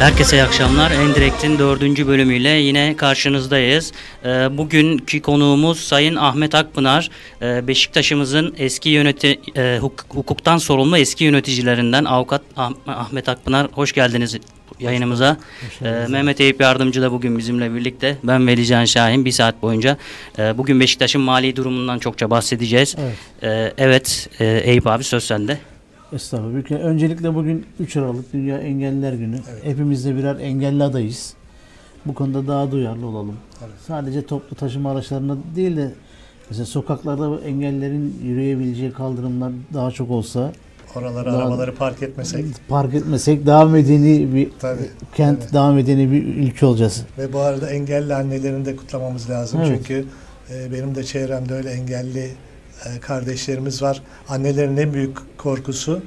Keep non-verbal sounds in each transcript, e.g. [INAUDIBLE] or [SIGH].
Herkese iyi akşamlar. Endirekt'in dördüncü bölümüyle yine karşınızdayız. Ee, bugünkü konuğumuz Sayın Ahmet Akpınar. Ee, Beşiktaş'ımızın eski yöneti, e, hukuktan sorumlu eski yöneticilerinden avukat ah Ahmet Akpınar. Hoş geldiniz yayınımıza. Ee, Mehmet Eyüp Yardımcı da bugün bizimle birlikte. Ben Velican Şahin bir saat boyunca. E, bugün Beşiktaş'ın mali durumundan çokça bahsedeceğiz. Evet, e, evet e, Eyüp abi söz sende. Estağfurullah. Öncelikle bugün 3 Aralık Dünya Engelliler Günü. Evet. Hepimiz de birer engelli adayız. Bu konuda daha duyarlı olalım. Evet. Sadece toplu taşıma araçlarında değil de mesela sokaklarda engellerin yürüyebileceği kaldırımlar daha çok olsa Oralara daha, arabaları park etmesek. Park etmesek daha medeni bir tabii, kent, tabii. daha medeni bir ülke olacağız. Ve bu arada engelli annelerini de kutlamamız lazım. Evet. Çünkü e, benim de çevremde öyle engelli kardeşlerimiz var. Annelerin en büyük korkusu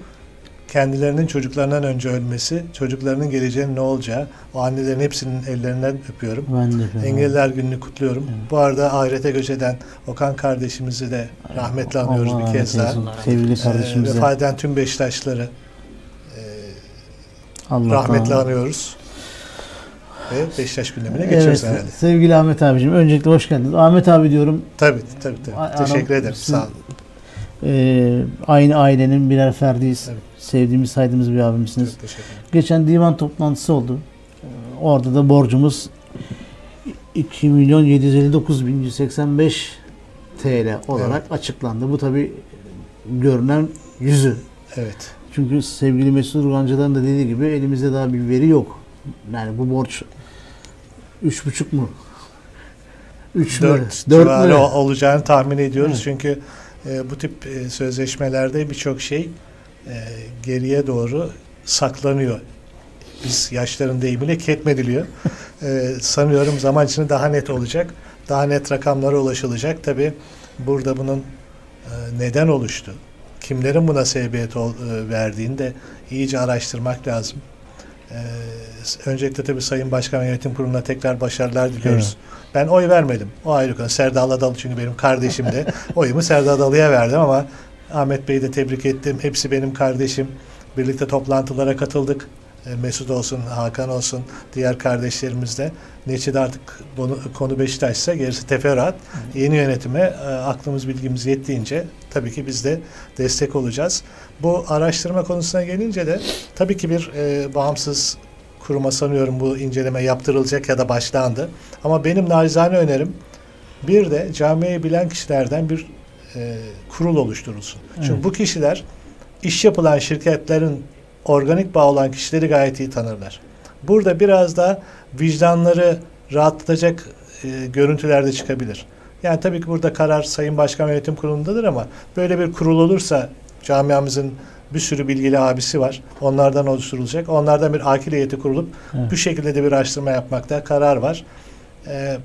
kendilerinin çocuklarından önce ölmesi, çocuklarının geleceğinin ne olacağı. O annelerin hepsinin ellerinden öpüyorum. Ben de. Engelliler Günü'nü kutluyorum. Evet. Bu arada ahirete göç eden Okan kardeşimizi de rahmetle anıyoruz Allah bir kez daha. Sevgili kardeşimize. Ee, vefat eden tüm Beşiktaşları e, Allah rahmetle Allah. anıyoruz Beşiktaş gündemine geçiyoruz evet, herhalde. Sevgili Ahmet abicim öncelikle hoş geldiniz. Ahmet abi diyorum. Tabii tabii. tabii. Teşekkür ederim. Sağ olun. E, aynı ailenin birer ferdiyiz. Tabii. Sevdiğimiz, saydığımız bir abimsiniz. Geçen divan toplantısı oldu. Orada da borcumuz 2 milyon 759 bin 185 TL olarak evet. açıklandı. Bu tabi görünen yüzü. Evet. Çünkü sevgili Mesut Urgancı'dan da dediği gibi elimizde daha bir veri yok. Yani bu borç üç buçuk mu? Üç dört, mü? Dört mü? olacağını tahmin ediyoruz. Evet. Çünkü e, bu tip e, sözleşmelerde birçok şey e, geriye doğru saklanıyor. Biz yaşların deyimiyle ketmediliyor. e, sanıyorum zaman içinde daha net olacak. Daha net rakamlara ulaşılacak. Tabi burada bunun e, neden oluştu, kimlerin buna sebebiyet ol, e, verdiğini de iyice araştırmak lazım. Ee, öncelikle tabii Sayın Başkan Yönetim Kurulu'na tekrar başarılar diliyoruz. Evet. Ben oy vermedim. O ayrı konu. Serdal Adalı çünkü benim kardeşim de. [LAUGHS] Oyumu Serdal Adalı'ya verdim ama Ahmet Bey'i de tebrik ettim. Hepsi benim kardeşim. Birlikte toplantılara katıldık. E, Mesut olsun, Hakan olsun, diğer kardeşlerimiz de. Neçede artık bunu, konu Beşiktaş'sa gerisi teferruat. Yeni yönetime e, aklımız bilgimiz yettiğince tabii ki biz de destek olacağız. Bu araştırma konusuna gelince de tabii ki bir e, bağımsız kuruma sanıyorum bu inceleme yaptırılacak ya da başlandı. Ama benim narizane önerim bir de camiyi bilen kişilerden bir e, kurul oluşturulsun. Evet. Çünkü bu kişiler iş yapılan şirketlerin organik bağ olan kişileri gayet iyi tanırlar. Burada biraz da vicdanları rahatlatacak e, görüntüler de çıkabilir. Yani tabii ki burada karar Sayın Başkan Yönetim Kurulu'ndadır ama böyle bir kurul olursa camiamızın bir sürü bilgili abisi var. Onlardan oluşturulacak. Onlardan bir akil heyeti kurulup evet. bu şekilde de bir araştırma yapmakta karar var. Ee,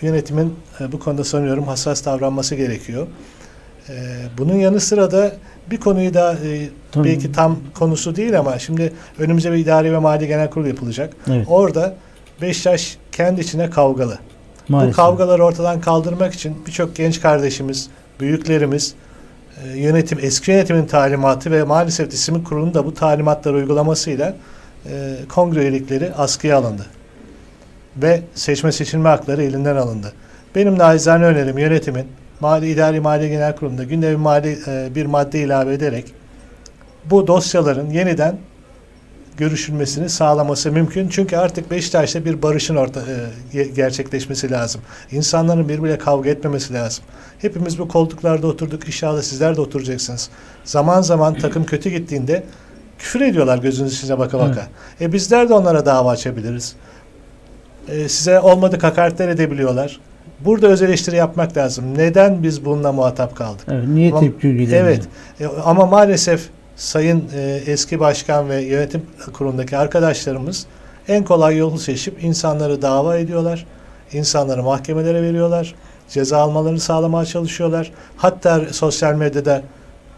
yönetimin e, bu konuda sanıyorum hassas davranması gerekiyor. Ee, bunun yanı sıra da bir konuyu da e, belki tam konusu değil ama şimdi önümüze bir idari ve mali genel kurul yapılacak. Evet. Orada Beşiktaş kendi içine kavgalı. Maalesef. Bu kavgaları ortadan kaldırmak için birçok genç kardeşimiz, büyüklerimiz, e, yönetim, eski yönetimin talimatı ve maalesef disiplin kurulunun da bu talimatları uygulamasıyla e, kongre üyelikleri askıya alındı. Ve seçme seçilme hakları elinden alındı. Benim naizane önerim yönetimin Mali İdari Mali Genel Kurulu'nda gündemi mali e, bir madde ilave ederek bu dosyaların yeniden görüşülmesini sağlaması mümkün. Çünkü artık Beşiktaş'ta bir barışın orta, e, gerçekleşmesi lazım. İnsanların birbiriyle kavga etmemesi lazım. Hepimiz bu koltuklarda oturduk. İnşallah sizler de oturacaksınız. Zaman zaman takım kötü gittiğinde küfür ediyorlar gözünüz içine baka baka. Evet. E bizler de onlara dava açabiliriz. E, size olmadık hakaretler edebiliyorlar. Burada öz eleştiri yapmak lazım. Neden biz bununla muhatap kaldık? Evet, niye ama, tepki Evet. E, ama maalesef sayın e, eski başkan ve yönetim kurulundaki arkadaşlarımız en kolay yolu seçip insanları dava ediyorlar. İnsanları mahkemelere veriyorlar. Ceza almalarını sağlamaya çalışıyorlar. Hatta sosyal medyada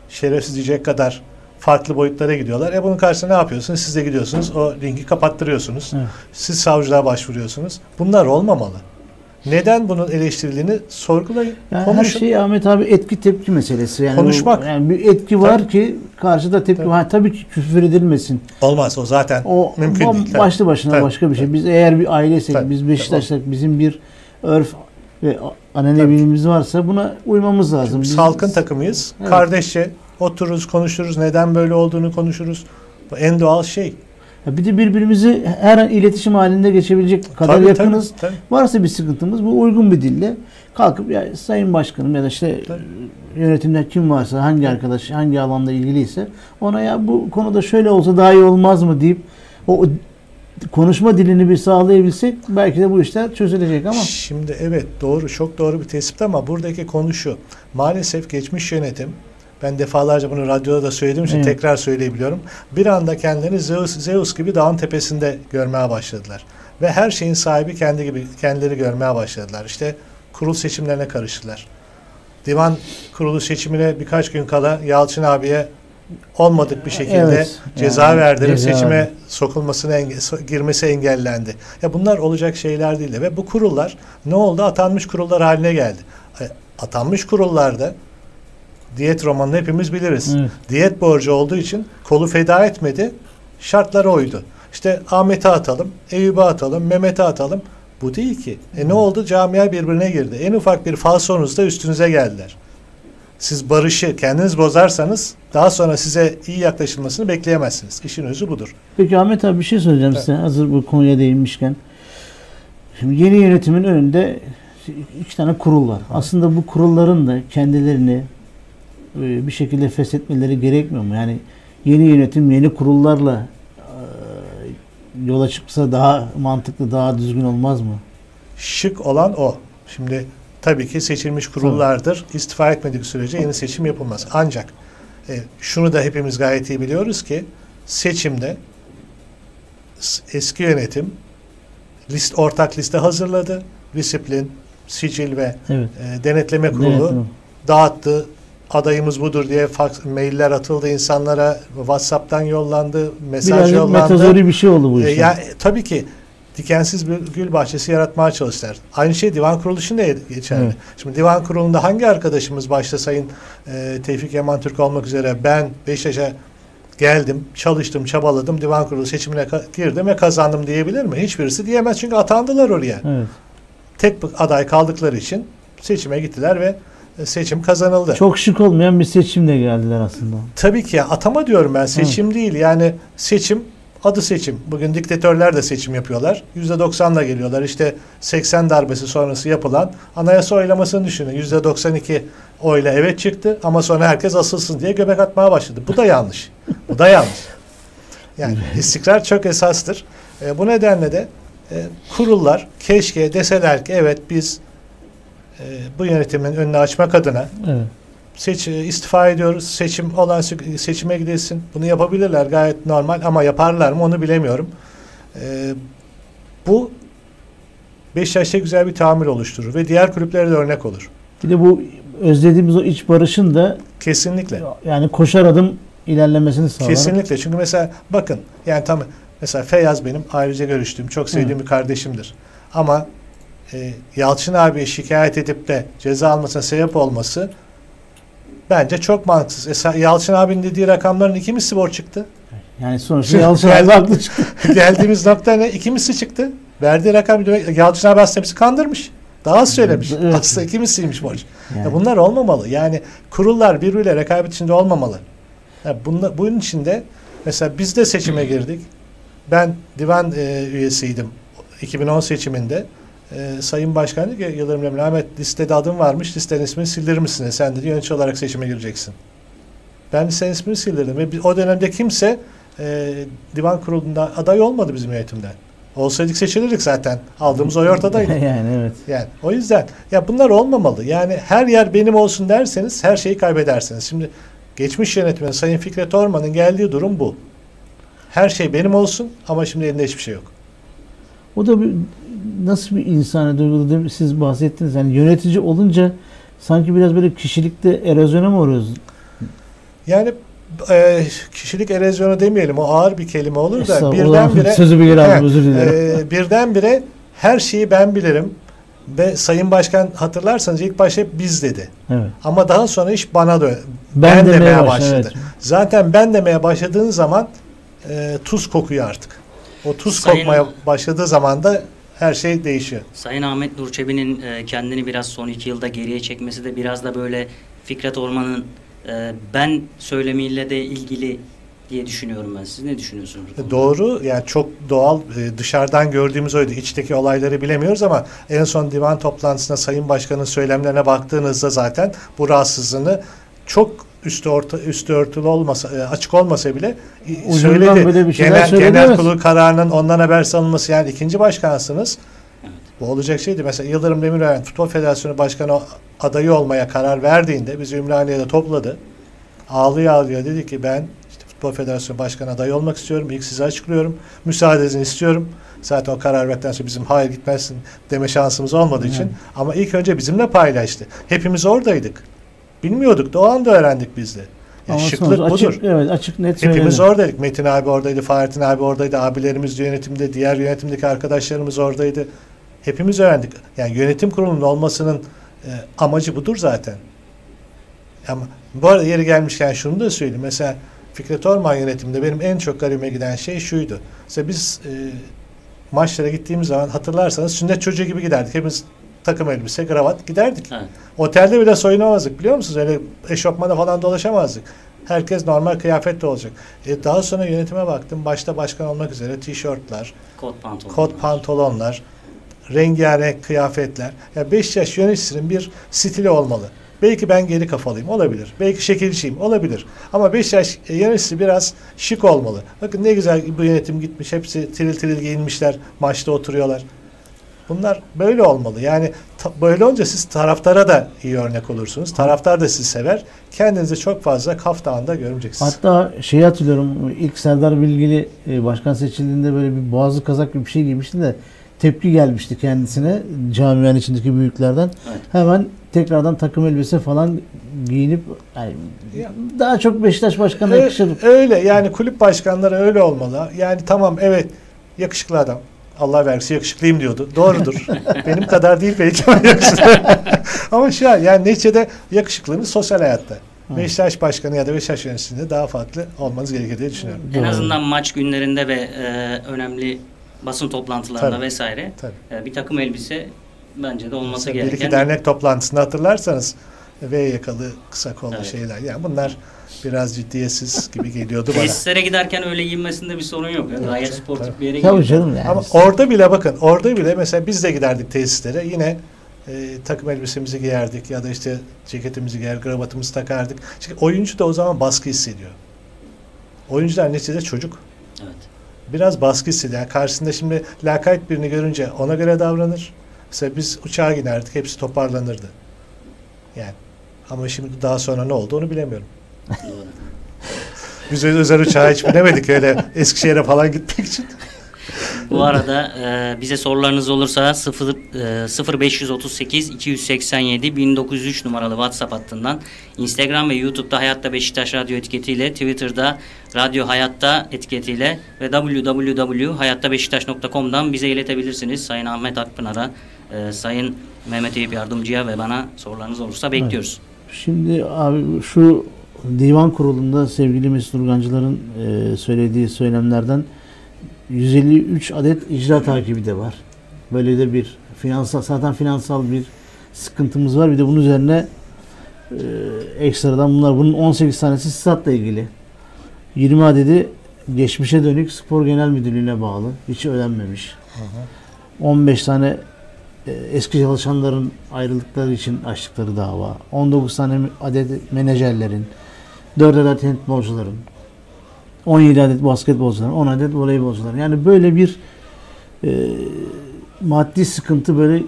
şerefsiz diyecek kadar farklı boyutlara gidiyorlar. E bunun karşısında ne yapıyorsunuz? Siz de gidiyorsunuz. O linki kapattırıyorsunuz. Evet. Siz savcılığa başvuruyorsunuz. Bunlar olmamalı. Neden bunun eleştirildiğini sorgulayın. Yani konuşun. her şey Ahmet abi etki tepki meselesi. Yani Konuşmak. O, yani bir etki var Tabii. ki karşıda tepki Tabii. Ha, tabii ki küfür edilmesin. Olmaz o zaten O mümkün bam- değil. Başlı başına Tabii, başka bir şey. tabii. Biz eğer bir aileysek, Tabii, biz. Beşiktaş'sak, bizim bir örf ve Tabii. annenebilimiz varsa buna uymamız lazım. Biz Biz- halkın takımıyız. Evet. Kardeşçe otururuz, konuşuruz. Neden böyle olduğunu konuşuruz. Bu en doğal şey. Ya bir de birbirimizi her an iletişim halinde geçebilecek kadar Tabii, yakınız. tabii, tabii. Varsa bir sıkıntımız bu uygun bir dille kalkıp ya sayın başkanım ya da işte Tabii. yönetimde kim varsa hangi arkadaş hangi alanda ilgiliyse ona ya bu konuda şöyle olsa daha iyi olmaz mı deyip o konuşma dilini bir sağlayabilsek belki de bu işler çözülecek ama Şimdi evet doğru çok doğru bir tespit ama buradaki konu şu. Maalesef geçmiş yönetim ben defalarca bunu radyoda da söylediğim için Evet. tekrar söyleyebiliyorum. Bir anda kendilerini Zeus, Zeus gibi dağın tepesinde görmeye başladılar. Ve her şeyin sahibi kendi gibi kendileri görmeye başladılar. İşte kurul seçimlerine karıştılar. Divan kurulu seçimine birkaç gün kala Yalçın abiye olmadık bir şekilde Evet, ceza yani verdirip ceza seçime verdi. sokulmasını enge- girmesi engellendi. Ya bunlar olacak şeyler değil ve bu kurullar ne oldu? Atanmış kurullar haline geldi. E, Atanmış kurullarda diyet romanını hepimiz biliriz. Evet. Diyet borcu olduğu için kolu feda etmedi. Şartlara uydu. İşte Ahmet'e atalım, Eyüp'e atalım, Mehmet'e atalım. Bu değil ki. E ne oldu? Camia birbirine girdi. En ufak bir falsonuzda üstünüze geldiler. Siz barışı kendiniz bozarsanız daha sonra size iyi yaklaşılmasını bekleyemezsiniz. İşin özü budur. Peki Ahmet abi bir şey söyleyeceğim Evet. size hazır bu konuya değinmişken. Şimdi yeni yönetimin önünde iki tane kurul var. Aslında bu kurulların da kendilerini e, bir şekilde feshetmeleri gerekmiyor mu? Yani yeni yönetim yeni kurullarla e, yola çıksa daha mantıklı, daha düzgün olmaz mı? Şık olan o. Şimdi tabii ki seçilmiş kurullardır. İstifa etmedik sürece yeni seçim yapılmaz. Ancak e, şunu da hepimiz gayet iyi biliyoruz ki seçimde eski yönetim list ortak liste hazırladı. Disiplin, sicil ve Evet. e, denetleme kurulu Denetim. dağıttı. Adayımız budur diye fax, mailler atıldı insanlara. WhatsApp'tan yollandı, mesaj Birazcık yollandı. metazori bir şey oldu bu E, işler. ya, e, tabii ki dikensiz bir gül bahçesi yaratmaya çalıştılar. Aynı şey divan kurulu için de geçerli. Evet. Şimdi divan kurulunda hangi arkadaşımız başta Sayın e, Tevfik Yaman Türk olmak üzere ben Beşiktaş'a geldim, çalıştım, çabaladım, divan kurulu seçimine girdim ve kazandım diyebilir mi? Hiçbirisi diyemez çünkü atandılar oraya. Evet. Tek aday kaldıkları için seçime gittiler ve seçim kazanıldı. Çok şık olmayan bir seçimle geldiler aslında. Tabii ki ya, atama diyorum ben seçim değil yani seçim adı seçim. Bugün diktatörler de seçim yapıyorlar. %90'la geliyorlar. İşte 80 darbesi sonrası yapılan anayasa oylamasını düşünün. %92 oyla evet çıktı ama sonra herkes asılsın diye göbek atmaya başladı. Bu da yanlış. Bu da yanlış. Yani istikrar çok esastır. E, bu nedenle de e, kurullar keşke deseler ki evet biz e, bu yönetimin önünü açmak adına Evet. seç istifa ediyoruz. Seçim olan se- seçime gidilsin. Bunu yapabilirler gayet normal ama yaparlar mı onu bilemiyorum. Ee, bu Beşiktaş'ta güzel bir tahammül oluşturur ve diğer kulüplere de örnek olur. Bir de bu özlediğimiz o iç barışın da Kesinlikle. yani koşar adım ilerlemesini sağlar. Kesinlikle. Çünkü mesela bakın yani tam mesela Feyyaz benim ayrıca görüştüğüm, çok sevdiğim bir kardeşimdir. Ama e, Yalçın abi şikayet edip de ceza almasına sebep olması bence çok mantıksız. Esa, Yalçın abinin dediği rakamların iki misli borç çıktı. Yani sonuçta Yalçın abi haklı çıktı. [LAUGHS] Geldiğimiz nokta ne? İki misli çıktı. Verdiği rakam demek Yalçın abi aslında bizi kandırmış. Daha az söylemiş. Evet. Aslında iki misliymiş borç. Yani. Ya bunlar olmamalı. Yani kurullar birbiriyle rekabet içinde olmamalı. Ya bunla, bunun içinde mesela biz de seçime girdik. Ben divan e, üyesiydim 2010 seçiminde. E, Sayın Başkan dedi ki Yıldırım Demirel, Ahmet listede adım varmış. Listenin ismini sildirir misin? Sen dedi yönetici olarak seçime gireceksin. Ben listenin ismini sildirdim. Ve o dönemde kimse e, divan kurulunda aday olmadı bizim yönetimden. Olsaydık seçilirdik zaten. Aldığımız oy ortadaydı. [LAUGHS] yani evet. Yani o yüzden ya bunlar olmamalı. Yani her yer benim olsun derseniz her şeyi kaybedersiniz. Şimdi geçmiş yönetmenin Sayın Fikret Orman'ın geldiği durum bu. Her şey benim olsun ama şimdi elinde hiçbir şey yok. O da bir, nasıl bir insani duygu değil mi? siz bahsettiniz. Yani yönetici olunca sanki biraz böyle kişilikte erozyona mı uğruyoruz? Yani e, kişilik erozyonu demeyelim o ağır bir kelime olur da birdenbire [LAUGHS] Sözü bir aldım He, özür dilerim. e, birdenbire her şeyi ben bilirim. Ve Sayın Başkan hatırlarsanız ilk başta hep biz dedi. Evet. Ama daha sonra iş bana dön. Ben, Ben, demeye demeye baş- başladı. evet. Zaten ben demeye başladığın zaman e, tuz kokuyor artık. O tuz Sayın- kokmaya başladığı zaman da her şey değişiyor. Sayın Ahmet Nur Çebi'nin e, kendini biraz son iki yılda geriye çekmesi de biraz da böyle Fikret Orman'ın e, ben söylemiyle de ilgili diye düşünüyorum ben. Siz ne düşünüyorsunuz? konuda? Doğru yani çok doğal e, dışarıdan gördüğümüz oydu. İçteki olayları bilemiyoruz ama en son divan toplantısında Sayın Başkan'ın söylemlerine baktığınızda zaten bu rahatsızlığını çok üstü orta üstü örtülü olmasa e, açık olmasa bile e, Ucundan söyledi. böyle bir genel, genel kurulu kararının ondan haber salınması yani ikinci başkansınız. Evet. Bu olacak şeydi. Mesela Yıldırım Demirören Futbol Federasyonu Başkanı adayı olmaya karar verdiğinde bizi Ümraniye'de topladı. Ağlıyor ağlıyor dedi ki ben işte Futbol Federasyonu Başkanı adayı olmak istiyorum. İlk size açıklıyorum. Müsaadenizi istiyorum. Zaten o karar verdikten sonra bizim hayır gitmezsin deme şansımız olmadığı için. Evet. Ama ilk önce bizimle paylaştı. Hepimiz oradaydık. Bilmiyorduk da o anda öğrendik biz de. Yani Ama şıklık sonuç budur. açık, evet, açık net Hepimiz söyledi. oradaydık. Metin abi oradaydı, Fahrettin abi oradaydı, abilerimiz de yönetimde, diğer yönetimdeki arkadaşlarımız oradaydı. Hepimiz öğrendik. Yani yönetim kurulunun olmasının e, amacı budur zaten. Ama bu arada yeri gelmişken şunu da söyleyeyim. Mesela Fikret Orman yönetiminde benim en çok garibime giden şey şuydu. Mesela biz e, maçlara gittiğimiz zaman hatırlarsanız sünnet çocuğu gibi giderdik. Hepimiz takım elbise, kravat giderdik. Evet. Otelde bile soyunamazdık biliyor musunuz? Öyle eşofmana falan dolaşamazdık. Herkes normal kıyafetle olacak. E daha sonra yönetime baktım. Başta başkan olmak üzere tişörtler, Kot pantolon. kot pantolonlar, rengarenk kıyafetler. Ya Beşiktaş yöneticisinin bir stili olmalı. Belki ben geri kafalıyım olabilir. Belki şekilciyim olabilir. Ama Beşiktaş e, yöneticisi biraz şık olmalı. Bakın ne güzel bu yönetim gitmiş. Hepsi tiril tiril giyinmişler. Maçta oturuyorlar. Bunlar böyle olmalı. Yani ta- böyle olunca siz taraftara da iyi örnek olursunuz. Taraftar da sizi sever. Kendinizi çok fazla kaftağında görmeyeceksiniz. Hatta şeyi hatırlıyorum ilk Serdar Bilgili e, başkan seçildiğinde böyle bir boğazlı kazak gibi bir şey giymişti de tepki gelmişti kendisine camianın içindeki büyüklerden. Evet. Hemen tekrardan takım elbise falan giyinip yani Ya- daha çok Beşiktaş başkanına yakışır. Öyle yani kulüp başkanları öyle olmalı. Yani tamam evet yakışıklı adam. Allah vergisi yakışıklıyım diyordu. Doğrudur. [LAUGHS] Benim kadar değil belki ama yakışıklı. [LAUGHS] ama şu an yani neticede yakışıklığınız sosyal hayatta. Beşiktaş başkanı ya da Beşiktaş yöneticisinde daha farklı olmanız gerekir diye düşünüyorum. En Doğru. azından maç günlerinde ve e, önemli basın toplantılarında Tabii. vesaire Tabii. e, bir takım elbise bence de olması Mesela bir iki gereken. dernek toplantısında hatırlarsanız V yakalı kısa kollu Evet. şeyler. Yani bunlar biraz ciddiyetsiz gibi geliyordu bana. Tesislere giderken öyle giyinmesinde bir sorun yok. Yani gayet sportif bir yere Tabii canım yani. Ama orada bile bakın orada bile mesela biz de giderdik tesislere yine e, takım elbisemizi giyerdik ya da işte ceketimizi giyer, kravatımızı takardık. Çünkü oyuncu da o zaman baskı hissediyor. Oyuncular neticede çocuk. Evet. Biraz baskı hissediyor. Yani karşısında şimdi lakayt birini görünce ona göre davranır. Mesela biz uçağa giderdik hepsi toparlanırdı. Yani ama şimdi daha sonra ne oldu onu bilemiyorum. Biz özel uçağa hiç binemedik öyle Eskişehir'e falan gitmek için. Bu arada e, bize sorularınız olursa 0 e, 0538 287 1903 numaralı WhatsApp hattından Instagram ve YouTube'da Hayatta Beşiktaş Radyo etiketiyle Twitter'da Radyo Hayatta etiketiyle ve www.hayattabeşiktaş.com'dan bize iletebilirsiniz. Sayın Ahmet Akpınar'a, e, Sayın Mehmet Eyüp Yardımcı'ya ve bana sorularınız olursa bekliyoruz. Şimdi abi şu divan kurulunda sevgili Mesut Urgancılar'ın e, söylediği söylemlerden 153 adet icra takibi de var. Böyle de bir finansal zaten finansal bir sıkıntımız var. Bir de bunun üzerine e, ekstradan bunlar bunun 18 tanesi statla ilgili. 20 adedi geçmişe dönük spor genel müdürlüğüne bağlı. Hiç ödenmemiş. 15 tane e, eski çalışanların ayrıldıkları için açtıkları dava. 19 tane adet menajerlerin, 4 adet handbolcuların, 17 adet basketbolcuların, 10 adet voleybolcuların. Yani böyle bir e, maddi sıkıntı böyle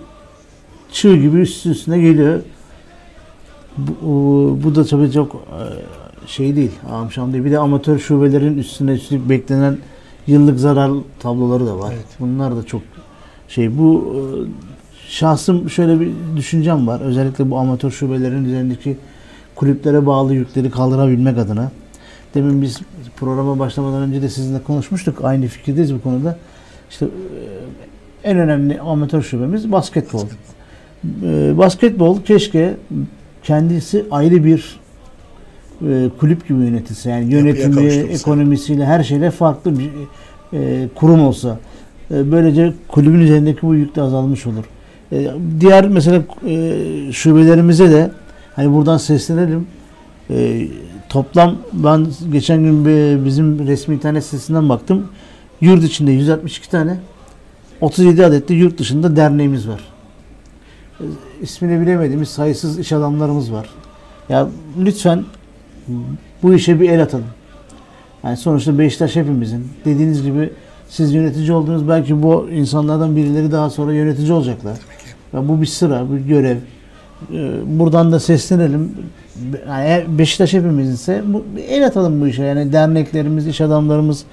çığ gibi üst üstüne geliyor. Bu, bu da tabii çok e, şey değil, amşam değil. Bir de amatör şubelerin üstüne üstlük beklenen yıllık zarar tabloları da var. Evet. Bunlar da çok şey. Bu e, şahsım şöyle bir düşüncem var. Özellikle bu amatör şubelerin üzerindeki kulüplere bağlı yükleri kaldırabilmek adına. Demin biz programa başlamadan önce de sizinle konuşmuştuk. Aynı fikirdeyiz bu konuda. İşte e, en önemli amatör şubemiz basketbol. E, basketbol keşke kendisi ayrı bir e, kulüp gibi yönetilse. Yani yönetimi, ekonomisiyle her şeyle farklı bir kurum olsa. Böylece kulübün üzerindeki bu yük de azalmış olur. Diğer mesela şubelerimize de hani buradan seslenelim. E, toplam ben geçen gün bizim resmi internet sitesinden baktım. Yurt içinde 162 tane 37 adet de yurt dışında derneğimiz var. E, ismini bilemediğimiz sayısız iş adamlarımız var. Ya lütfen bu işe bir el atalım. Yani sonuçta Beşiktaş hepimizin. Dediğiniz gibi siz yönetici oldunuz. Belki bu insanlardan birileri daha sonra yönetici olacaklar. Ve bu bir sıra, bir görev. Ee, buradan da seslenelim. Yani Beşiktaş hepimizinse el atalım bu işe. Yani derneklerimiz, iş adamlarımız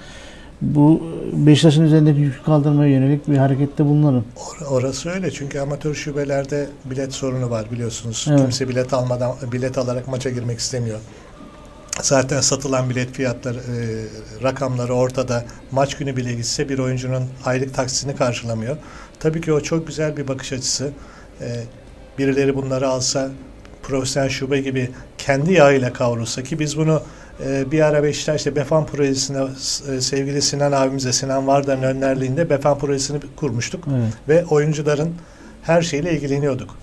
bu Beşiktaş'ın üzerindeki yükü kaldırmaya yönelik bir harekette bulunalım. Orası öyle çünkü amatör şubelerde bilet sorunu var biliyorsunuz. Evet. Kimse bilet almadan bilet alarak maça girmek istemiyor. Zaten satılan bilet fiyatları, e, rakamları ortada. Maç günü bile gitse bir oyuncunun aylık taksisini karşılamıyor. Tabii ki o çok güzel bir bakış açısı. E, birileri bunları alsa, profesyonel şube gibi kendi yağıyla kavrulsa ki biz bunu e, bir ara Beşiktaş'ta Befan projesine e, sevgili Sinan abimize, Sinan Vardar'ın önderliğinde Befan projesini kurmuştuk. Evet. Ve oyuncuların her şeyle ilgileniyorduk.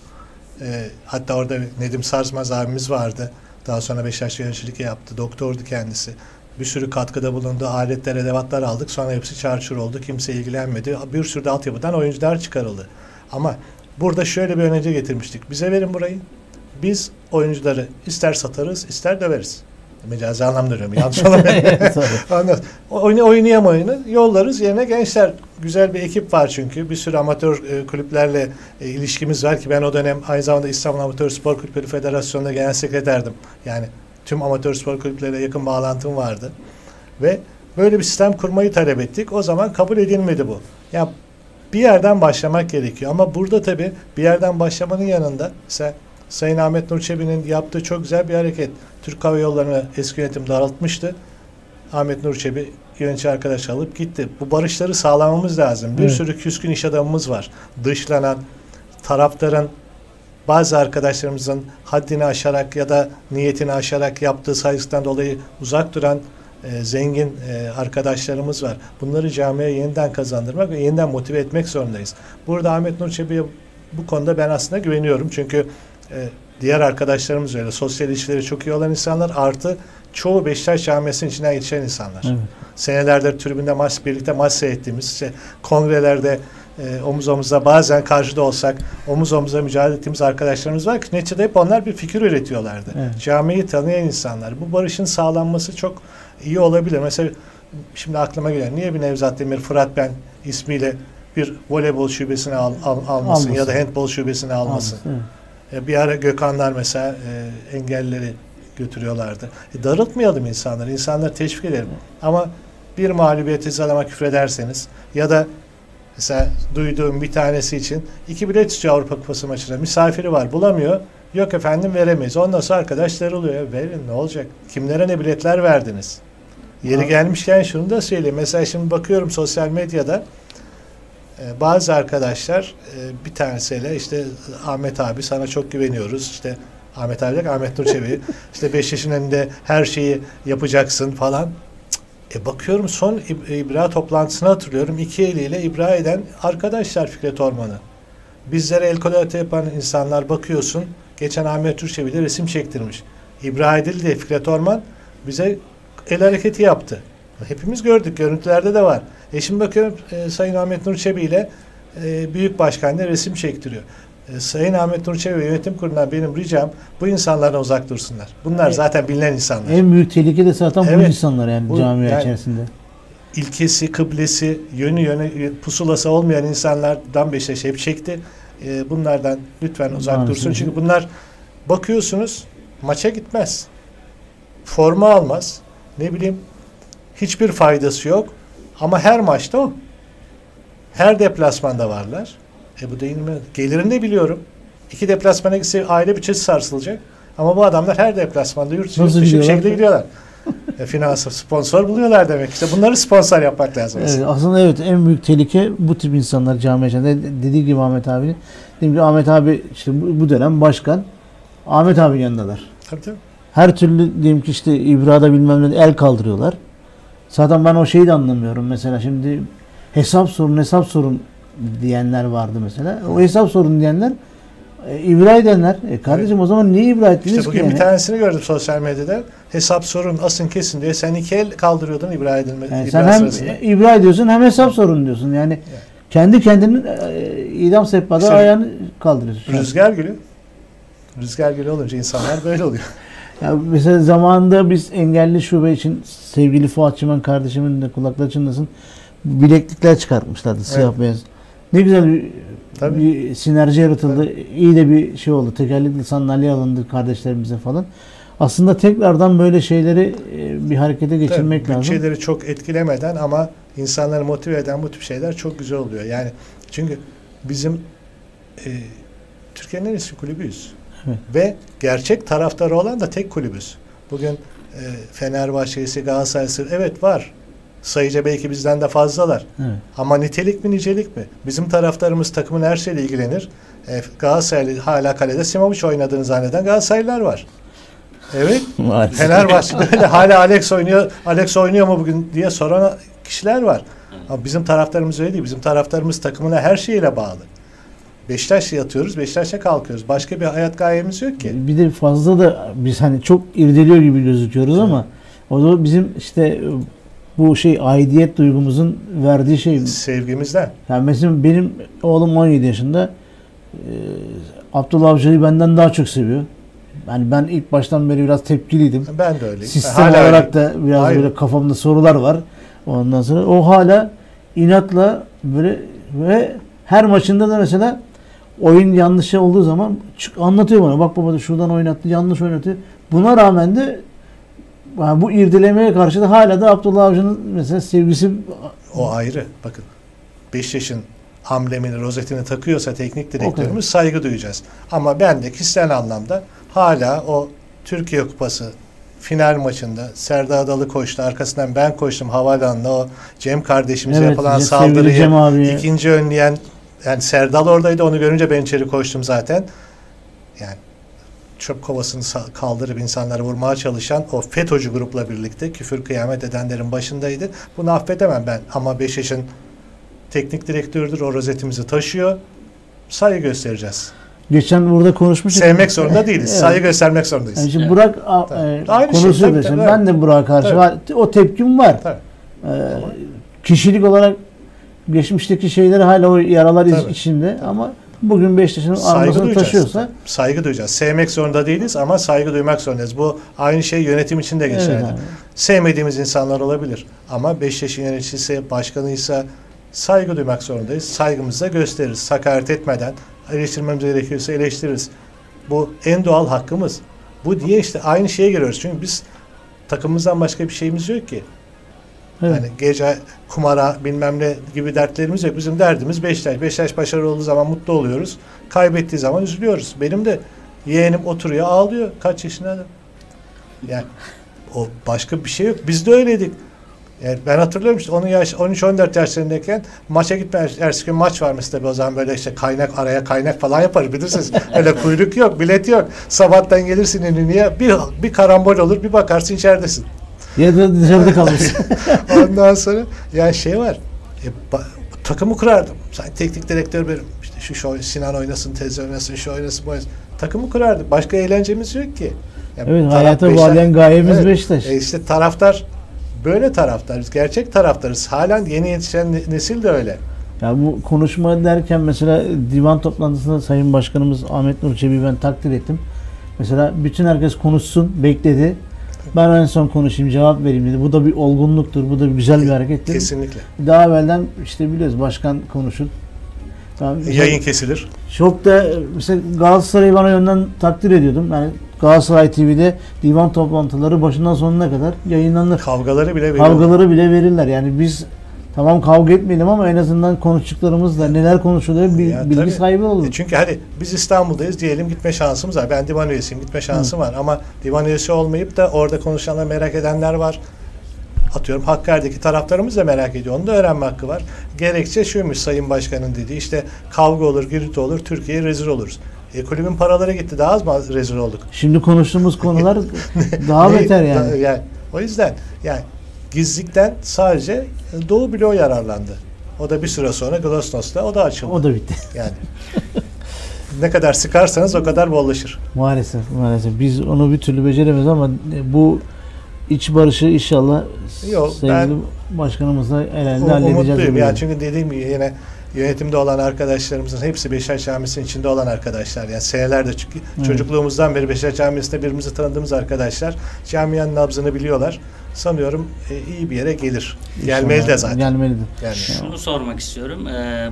E, hatta orada Nedim Sarsmaz abimiz vardı daha sonra Beşiktaş yöneticilik yaptı. Doktordu kendisi. Bir sürü katkıda bulundu. Aletler, edevatlar aldık. Sonra hepsi çarçur oldu. Kimse ilgilenmedi. Bir sürü de altyapıdan oyuncular çıkarıldı. Ama burada şöyle bir öneri getirmiştik. Bize verin burayı. Biz oyuncuları ister satarız, ister döveriz mecazi anlamda diyorum. Yanlış olamayın. [LAUGHS] [LAUGHS] Oyunu oynayamayını yollarız. Yerine gençler güzel bir ekip var çünkü. Bir sürü amatör e, kulüplerle e, ilişkimiz var ki ben o dönem aynı zamanda İstanbul Amatör Spor Kulüpleri Federasyonu'nda genel sekreterdim. Yani tüm amatör spor kulüpleriyle yakın bağlantım vardı. Ve böyle bir sistem kurmayı talep ettik. O zaman kabul edilmedi bu. Ya bir yerden başlamak gerekiyor. Ama burada tabii bir yerden başlamanın yanında mesela Sayın Ahmet Nur Çebi'nin yaptığı çok güzel bir hareket. Türk Hava Yolları'nı eski yönetim daraltmıştı. Ahmet Nur Çebi yönetici arkadaş alıp gitti. Bu barışları sağlamamız lazım. Bir evet. sürü küskün iş adamımız var. Dışlanan, taraftarın bazı arkadaşlarımızın haddini aşarak ya da niyetini aşarak yaptığı saygısından dolayı uzak duran e, zengin e, arkadaşlarımız var. Bunları camiye yeniden kazandırmak ve yeniden motive etmek zorundayız. Burada Ahmet Nur Çebi'ye bu konuda ben aslında güveniyorum. Çünkü e, diğer arkadaşlarımız öyle. Sosyal ilişkileri çok iyi olan insanlar artı çoğu Beşiktaş camiasının içinden geçen insanlar. Evet. Senelerdir tribünde maç birlikte maç seyrettiğimiz işte kongrelerde e, omuz omuza bazen karşıda olsak omuz omuza mücadele ettiğimiz arkadaşlarımız var ki neticede hep onlar bir fikir üretiyorlardı. Evet. Camiyi tanıyan insanlar. Bu barışın sağlanması çok iyi olabilir. Mesela şimdi aklıma gelen niye bir Nevzat Demir Fırat Ben ismiyle bir voleybol şubesini al, al, almasın, almasın ya da handbol şubesini almasın. almasın evet. E, bir ara Gökhanlar mesela e, engelleri götürüyorlardı. E, darıltmayalım insanları. İnsanları teşvik edelim. Ama bir mağlubiyeti zalama küfrederseniz ya da mesela duyduğum bir tanesi için iki bilet istiyor Avrupa Kupası maçına. Misafiri var bulamıyor. Yok efendim veremeyiz. Ondan sonra arkadaşlar oluyor. Verin ne olacak? Kimlere ne biletler verdiniz? Yeri gelmişken şunu da söyleyeyim. Mesela şimdi bakıyorum sosyal medyada ee, bazı arkadaşlar e, bir tanesiyle işte Ahmet abi sana çok güveniyoruz. İşte Ahmet abi Ahmet Nur Çebi. [LAUGHS] işte 5 yaşın önünde her şeyi yapacaksın falan. E bakıyorum son İbra toplantısını hatırlıyorum. İki eliyle İbra eden arkadaşlar Fikret Orman'ı. Bizlere el kolate yapan insanlar bakıyorsun. Geçen Ahmet Türkçevi ile resim çektirmiş. İbra edildi Fikret Orman bize el hareketi yaptı. Hepimiz gördük. Görüntülerde de var. E şimdi bakıyorum e, Sayın Ahmet Nur Çebi ile e, Büyük Başkan da resim çektiriyor. E, Sayın Ahmet Nur Çebi Yönetim Kurulu'ndan benim ricam bu insanlardan uzak dursunlar. Bunlar evet. zaten bilinen insanlar. En büyük tehlike de zaten evet. bu insanlar yani bu, camia yani, içerisinde. İlkesi, kıblesi, yönü yönü pusulası olmayan insanlardan Beşiktaş hep çekti. E, bunlardan lütfen uzak Maalesef. dursun. Çünkü bunlar bakıyorsunuz maça gitmez. Forma almaz. Ne bileyim hiçbir faydası yok. Ama her maçta o. Her deplasmanda varlar. E bu değil mi? Gelirini de biliyorum. İki deplasmana gitse aile bütçesi sarsılacak. Ama bu adamlar her deplasmanda yurt dışı bir şekilde gidiyorlar. E, finans sponsor buluyorlar demek. İşte bunları sponsor yapmak lazım. Evet, aslında evet en büyük tehlike bu tip insanlar cami içinde. Dediği gibi Ahmet abi. Dediğim gibi Ahmet abi işte bu, bu dönem başkan. Ahmet abi yanındalar. Tabii tabii. Her türlü diyelim ki işte ibrada bilmem ne el kaldırıyorlar. Zaten ben o şeyi de anlamıyorum. Mesela şimdi hesap sorun hesap sorun diyenler vardı mesela. O hesap sorun diyenler e, ibra edenler. E kardeşim evet. o zaman niye ibra ettiniz işte bugün ki? bir tanesini gördüm sosyal medyada. Hesap sorun asın kesin diye. Sen iki el kaldırıyordun ibra edilme. Yani sen hem sırasında. ibra ediyorsun hem hesap sorun diyorsun. Yani evet. kendi kendinin e, idam sehpada işte, ayağını kaldırıyorsun. Rüzgar gülü. Rüzgar gülü olunca insanlar böyle oluyor. [LAUGHS] Ya mesela zamanında biz engelli şube için sevgili Fuat Çimen kardeşimin de kulakları çınlasın bileklikler çıkartmışlardı siyah evet. beyaz. Ne güzel bir, Tabii. bir sinerji yaratıldı. Tabii. İyi de bir şey oldu. Tekerlekli sandalye alındı kardeşlerimize falan. Aslında tekrardan böyle şeyleri e, bir harekete geçirmek Tabii, lazım. Bütçeleri çok etkilemeden ama insanları motive eden bu tip şeyler çok güzel oluyor. Yani çünkü bizim e, Türkiye'nin en eski kulübüyüz. Evet. Ve gerçek taraftarı olan da tek kulübüz. Bugün e, Fenerbahçe'si, Galatasaray'sı evet var. Sayıca belki bizden de fazlalar. Evet. Ama nitelik mi nicelik mi? Bizim taraftarımız takımın her şeyle ilgilenir. E, Galatasaraylı hala kalede Simovic oynadığını zanneden Galatasaraylılar var. Evet. [LAUGHS] Fenerbahçe'de öyle hala Alex oynuyor. Alex oynuyor mu bugün diye soran kişiler var. Ama bizim taraftarımız öyle değil. Bizim taraftarımız takımına her şeyle bağlı. Beşiktaş'ta yatıyoruz, Beşiktaş'ta kalkıyoruz. Başka bir hayat gayemiz yok ki. Bir de fazla da biz hani çok irdeliyor gibi gözüküyoruz evet. ama o da bizim işte bu şey aidiyet duygumuzun verdiği şey. Sevgimizden. Yani mesela benim oğlum 17 yaşında e, Abdullah Avcı'yı benden daha çok seviyor. Yani ben ilk baştan beri biraz tepkiliydim. Ben de öyleyim. Sistem hala olarak da biraz Aynen. böyle kafamda sorular var. Ondan sonra o hala inatla böyle ve her maçında da mesela oyun yanlış olduğu zaman anlatıyor bana. Bak baba da şuradan oynattı, yanlış oynattı. Buna rağmen de yani bu irdelemeye karşı da hala da Abdullah Avcı'nın mesela sevgisi o ayrı. Bakın 5 yaşın amblemini, rozetini takıyorsa teknik direktörümüz saygı duyacağız. Ama ben de kişisel anlamda hala o Türkiye Kupası final maçında Serdar Adalı koştu. Arkasından ben koştum havaalanına o Cem kardeşimize evet, yapılan saldırıyı ikinci önleyen yani Serdal oradaydı onu görünce ben içeri koştum zaten. Yani çöp kovasını kaldırıp insanları vurmaya çalışan o FETÖ'cü grupla birlikte küfür kıyamet edenlerin başındaydı. Bunu affedemem ben ama Beşiktaş'ın teknik direktördür o rozetimizi taşıyor. Saygı göstereceğiz. Geçen burada konuşmuştuk. Sevmek zorunda [LAUGHS] değiliz. Evet. Saygı göstermek zorundayız. Yani şimdi Burak evet. e, konuşuyor şey, Ben de Burak'a karşı tabii. var. O tepkim var. Tabii. Ee, kişilik olarak geçmişteki şeyleri hala o yaralar Tabii. içinde ama bugün Beşiktaş'ın armasını taşıyorsa saygı duyacağız. Sevmek zorunda değiliz ama saygı duymak zorundayız. Bu aynı şey yönetim için de geçerli. Evet, Sevmediğimiz insanlar olabilir ama Beşiktaş'ın yöneticisi, başkanıysa saygı duymak zorundayız. Saygımızı da gösteririz. Hakaret etmeden eleştirmemiz gerekiyorsa eleştiririz. Bu en doğal hakkımız. Bu diye işte aynı şeye giriyoruz. Çünkü biz takımımızdan başka bir şeyimiz yok ki. Evet. Yani gece kumara bilmem ne gibi dertlerimiz yok. Bizim derdimiz Beşiktaş. Beşiktaş başarılı olduğu zaman mutlu oluyoruz. Kaybettiği zaman üzülüyoruz. Benim de yeğenim oturuyor ağlıyor. Kaç yaşında adam. Yani o başka bir şey yok. Biz de öyleydik. Yani ben hatırlıyorum işte onun yaş 13-14 yaşlarındayken maça gitme ertesi gün maç var mesela o zaman böyle işte kaynak araya kaynak falan yaparız bilirsiniz. [LAUGHS] Öyle kuyruk yok, bilet yok. Sabahtan gelirsin niye bir bir karambol olur bir bakarsın içeridesin. Ya da dışarıda kalırsın. [LAUGHS] Ondan sonra ya şey var. E, takımı kurardım. Sen teknik direktör benim. İşte şu, şu Sinan oynasın, Tez oynasın, şu oynasın, bu oynasın. Takımı kurardık. Başka eğlencemiz yok ki. Yani evet, hayata bağlayan gayemiz evet, Beşiktaş. E işte taraftar böyle taraftarız. Gerçek taraftarız. Halen yeni yetişen nesil de öyle. Ya bu konuşma derken mesela divan toplantısında Sayın Başkanımız Ahmet Nur Çebi'yi ben takdir ettim. Mesela bütün herkes konuşsun, bekledi. Ben en son konuşayım, cevap vereyim dedi. Bu da bir olgunluktur, bu da bir güzel bir harekettir. Kesinlikle. Daha evvelden işte biliyoruz başkan konuşur. Tamam, Yayın kesilir. Çok da mesela Galatasaray'ı bana yönden takdir ediyordum. Yani Galatasaray TV'de divan toplantıları başından sonuna kadar yayınlanır. Kavgaları bile verirler. Kavgaları bile verirler. Yani biz Tamam kavga etmeyelim ama en azından konuştuklarımızla neler konuşuluyor bil, Ya bilgi tabii. sahibi olalım. E çünkü hadi biz İstanbul'dayız diyelim gitme şansımız var. Ben divan üyesiyim gitme şansım var ama divan üyesi olmayıp da orada konuşanlar merak edenler var. Atıyorum Hakkari'deki taraftarımız da merak ediyor. Onu da öğrenme hakkı var. Gerekçe şuymuş Sayın Başkan'ın dediği işte kavga olur, gürültü olur, Türkiye'ye rezil oluruz. E, kulübün paraları gitti. Daha az mı rezil olduk? Şimdi konuştuğumuz [LAUGHS] konular daha beter yani. yani. O yüzden yani gizlikten sadece Doğu bloğu yararlandı. O da bir süre sonra Glasnost'ta o da açıldı. O da bitti. Yani ne kadar sıkarsanız o kadar bollaşır. Maalesef maalesef. Biz onu bir türlü beceremez ama bu iç barışı inşallah Yok, sevgili ben- başkanımızla el ele Um- halledeceğiz. Umutluyum. Yani çünkü dediğim gibi yine yönetimde olan arkadaşlarımızın hepsi Beşiktaş Camisi'nin içinde olan arkadaşlar. Yani senelerde çünkü Evet. çocukluğumuzdan beri Beşiktaş Camisi'nde birbirimizi tanıdığımız arkadaşlar. Camianın nabzını biliyorlar. Sanıyorum e, iyi bir yere gelir. Gelmeli de İnşallah zaten. Gelmeli de. Yani Şunu sormak istiyorum. Ee,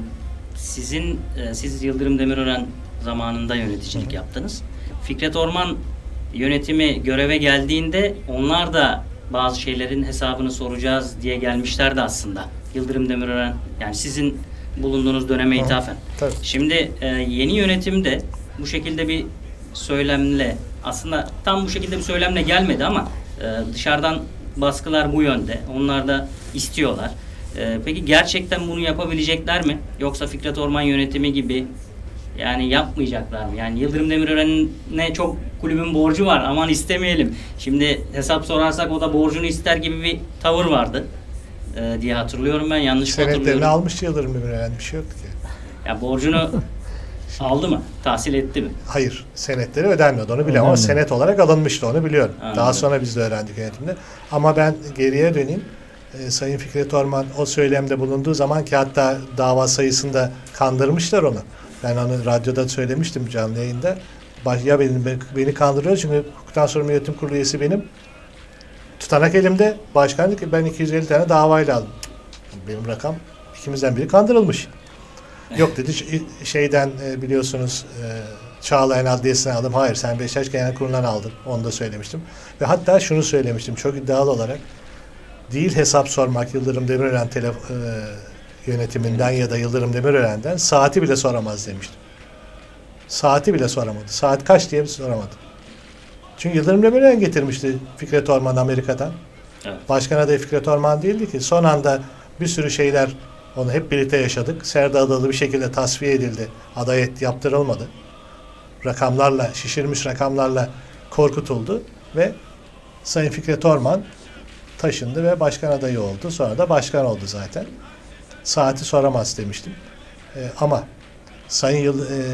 sizin e, siz Yıldırım Demirören zamanında yöneticilik yaptınız. Fikret Orman yönetimi göreve geldiğinde onlar da bazı şeylerin hesabını soracağız diye gelmişlerdi aslında. Yıldırım Demirören yani sizin bulunduğunuz döneme Hı. ithafen. tabii. Şimdi e, yeni yönetimde bu şekilde bir söylemle aslında tam bu şekilde bir söylemle gelmedi ama e, dışarıdan baskılar bu yönde. Onlar da istiyorlar. E, peki gerçekten bunu yapabilecekler mi? Yoksa Fikret Orman yönetimi gibi yani yapmayacaklar mı? Yani Yıldırım Demirören'e çok kulübün borcu var. Aman istemeyelim. Şimdi hesap sorarsak o da borcunu ister gibi bir tavır vardı. e, diye hatırlıyorum ben. Yanlış mı Senetlerini hatırlıyorum? almıştı Yıldırım Demirören bir şey yoktu ki. Ya borcunu [LAUGHS] aldı mı? Tahsil etti mi? Hayır. Senetleri ödenmiyordu onu biliyorum ama Ödenmedi. senet olarak alınmıştı onu biliyorum. Anladım. Daha sonra biz de öğrendik yönetimde. Ama ben geriye döneyim. Ee, Sayın Fikret Orman o söylemde bulunduğu zaman ki hatta dava sayısında kandırmışlar onu. Ben onu radyoda söylemiştim canlı yayında. Ya beni, beni kandırıyor çünkü hukuktan sonra yönetim kurulu üyesi benim. Tutanak elimde. Başkan dedi ki ben 250 tane davayla aldım. Benim rakam ikimizden biri kandırılmış. Yok dedi şeyden e, biliyorsunuz e, Çağlayan Adliyesi'ne aldım. Hayır sen Beşiktaş Genel Kurulu'ndan aldın. Onu da söylemiştim. Ve hatta şunu söylemiştim çok iddialı olarak. Değil hesap sormak Yıldırım Demirören tele, e, yönetiminden ya da Yıldırım Demirören'den saati bile soramaz demiştim. Saati bile soramadı. Saat kaç diye soramadı. Çünkü Yıldırım Demirören getirmişti Fikret Orman Amerika'dan. Evet. Başkan adayı Fikret Orman değildi ki. Son anda bir sürü şeyler onu hep birlikte yaşadık. Serdar Adalı bir şekilde tasfiye edildi. Aday et, yaptırılmadı. Rakamlarla, şişirmiş rakamlarla korkutuldu ve Sayın Fikret Orman taşındı ve başkan adayı oldu. Sonra da başkan oldu zaten. Saati soramaz demiştim. Ee, ama Sayın Yıl, e,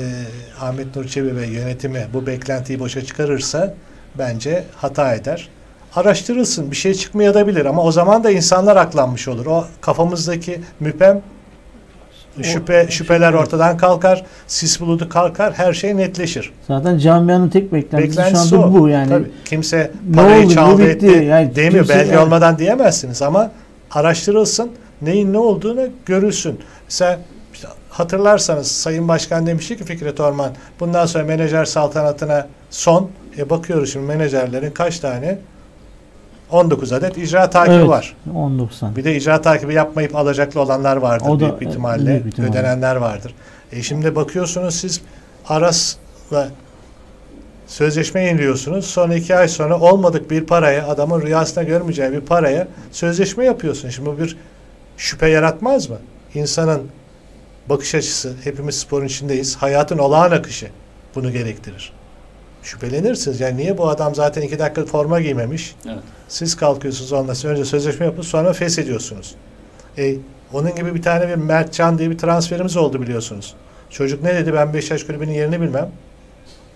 Ahmet Nur Çebi ve yönetimi bu beklentiyi boşa çıkarırsa bence hata eder. Araştırılsın. Bir şey çıkmayabilir ama o zaman da insanlar aklanmış olur. O kafamızdaki müpem şüphe şüpheler ortadan kalkar, sis bulutu kalkar, her şey netleşir. Zaten camianın tek beklentisi, Beklentisi şu anda o. bu yani. Tabii. Kimse parayı oldu, çaldı etti Yani demiyor. kimse- Belge evet. olmadan diyemezsiniz ama araştırılsın. Neyin ne olduğunu görülsün. Mesela hatırlarsanız Sayın Başkan demişti ki Fikret Orman bundan sonra menajer saltanatına son. E bakıyoruz şimdi menajerlerin kaç tane? 19 adet icra takibi Evet. var. 19 tane. Bir de icra takibi yapmayıp alacaklı olanlar vardır O da, büyük e, ihtimalle. büyük ihtimalle. Ödenenler vardır. E şimdi bakıyorsunuz siz Aras'la sözleşme yeniliyorsunuz. Sonra iki ay sonra olmadık bir paraya, adamın rüyasında görmeyeceği bir paraya sözleşme yapıyorsun. Şimdi bu bir şüphe yaratmaz mı? İnsanın bakış açısı, hepimiz sporun içindeyiz. Hayatın olağan akışı bunu gerektirir. Şüphelenirsiniz. Yani niye bu adam zaten iki dakika forma giymemiş? Evet. Siz kalkıyorsunuz onunla önce sözleşme yapıp sonra feshediyorsunuz. E, onun gibi bir tane bir Mert Can diye bir transferimiz oldu biliyorsunuz. Çocuk ne dedi? Ben Beşiktaş kulübünün yerini bilmem.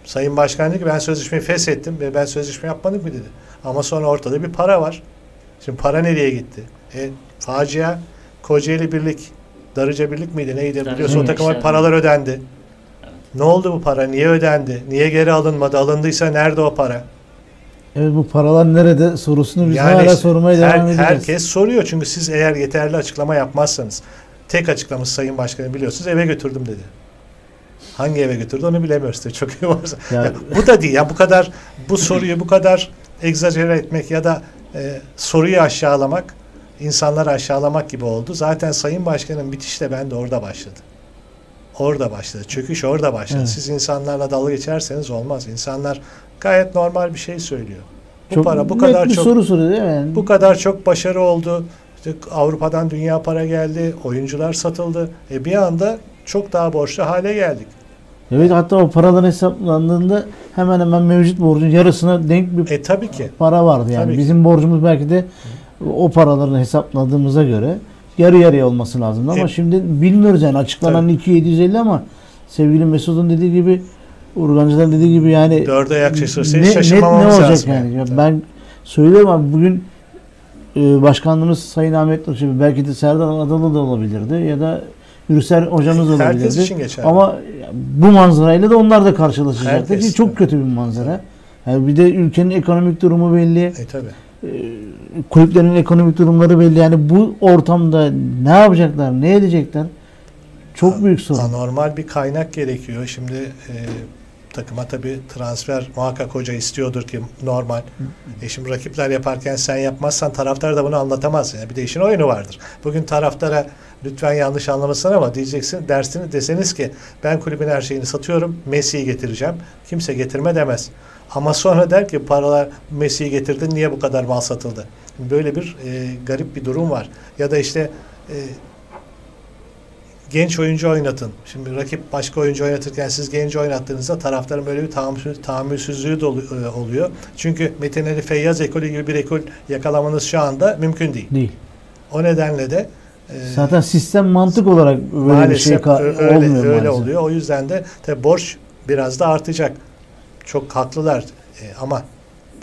Sayın Başkan dedi ki ben sözleşmeyi feshettim ve ben sözleşme yapmadım mı dedi. Ama sonra ortada bir para var. Şimdi para nereye gitti? E, facia Kocaeli Birlik, Darıca Birlik miydi neydi? Biliyorsun o takıma işte. paralar ödendi. Ne oldu bu para? Niye ödendi? Niye geri alınmadı? Alındıysa nerede o para? Evet bu paralar nerede sorusunu biz Yani hala işte sormaya her- devam. Herkes soruyor çünkü siz eğer yeterli açıklama yapmazsanız tek açıklaması Sayın Başkanım biliyorsunuz eve götürdüm dedi. Hangi eve götürdü onu bilemiyoruz. Tabii Çok iyi varsa. Ya- Ya bu da değil. Ya bu kadar bu soruyu bu kadar egzajere etmek ya da e, soruyu aşağılamak insanları aşağılamak gibi oldu. Zaten Sayın Başkan'ın bitişte ben de orada başladı. Orada başladı. Çöküş orada başladı. Evet. Siz insanlarla dalga geçerseniz olmaz. İnsanlar gayet normal bir şey söylüyor. Bu çok para bu kadar çok soru soruyor değil mi? Bu kadar çok başarı oldu. İşte Avrupa'dan dünya para geldi. Oyuncular satıldı. E bir anda çok daha borçlu hale geldik. Evet hatta o paralar hesaplandığında hemen hemen mevcut borcun yarısına denk bir e, tabii ki. para vardı yani. Tabii Bizim ki. borcumuz belki de o paraların hesapladığımıza göre yarı yarıya olması lazım. Ama e, şimdi bilmiyoruz yani açıklanan 2750 ama sevgili Mesut'un dediği gibi Urgancı'dan dediği gibi yani dörde yaklaşırsa ne, şaşırmamamız net ne olacak yani. yani. Ben söylüyorum abi bugün e, başkanlığımız Sayın Ahmet Nurçebi belki de Serdar Adalı da olabilirdi ya da Hürsel hocamız olabilirdi. Herkes için geçerli. Ama bu manzarayla da onlar da karşılaşacaktı ki çok kötü bir manzara. Yani bir de ülkenin ekonomik durumu belli. E tabi. E, kulüplerin ekonomik durumları belli. Yani bu ortamda ne yapacaklar, ne edecekler? Çok büyük sorun. Anormal bir kaynak gerekiyor. Şimdi e, takıma tabi transfer muhakkak hoca istiyordur ki normal. E şimdi rakipler yaparken sen yapmazsan taraftar da bunu anlatamaz. Yani bir de işin oyunu vardır. Bugün taraftara lütfen yanlış anlamasın ama diyeceksin dersini deseniz ki ben kulübün her şeyini satıyorum Messi'yi getireceğim. Kimse getirme demez. Ama sonra der ki paralar Messi'yi getirdin niye bu kadar mal satıldı? Böyle bir e, garip bir durum var. Ya da işte e, genç oyuncu oynatın. Şimdi rakip başka oyuncu oynatırken siz genç oynattığınızda taraftarın böyle bir tahammül, tahammülsüzlüğü de e, oluyor. Çünkü Metin Ali Feyyaz ekolü gibi bir ekol yakalamanız şu anda mümkün değil. Değil. O nedenle de e, Zaten sistem mantık olarak böyle bir şey öyle, olmuyor öyle oluyor. O yüzden de tabi borç biraz da artacak. Çok haklılar. E, ama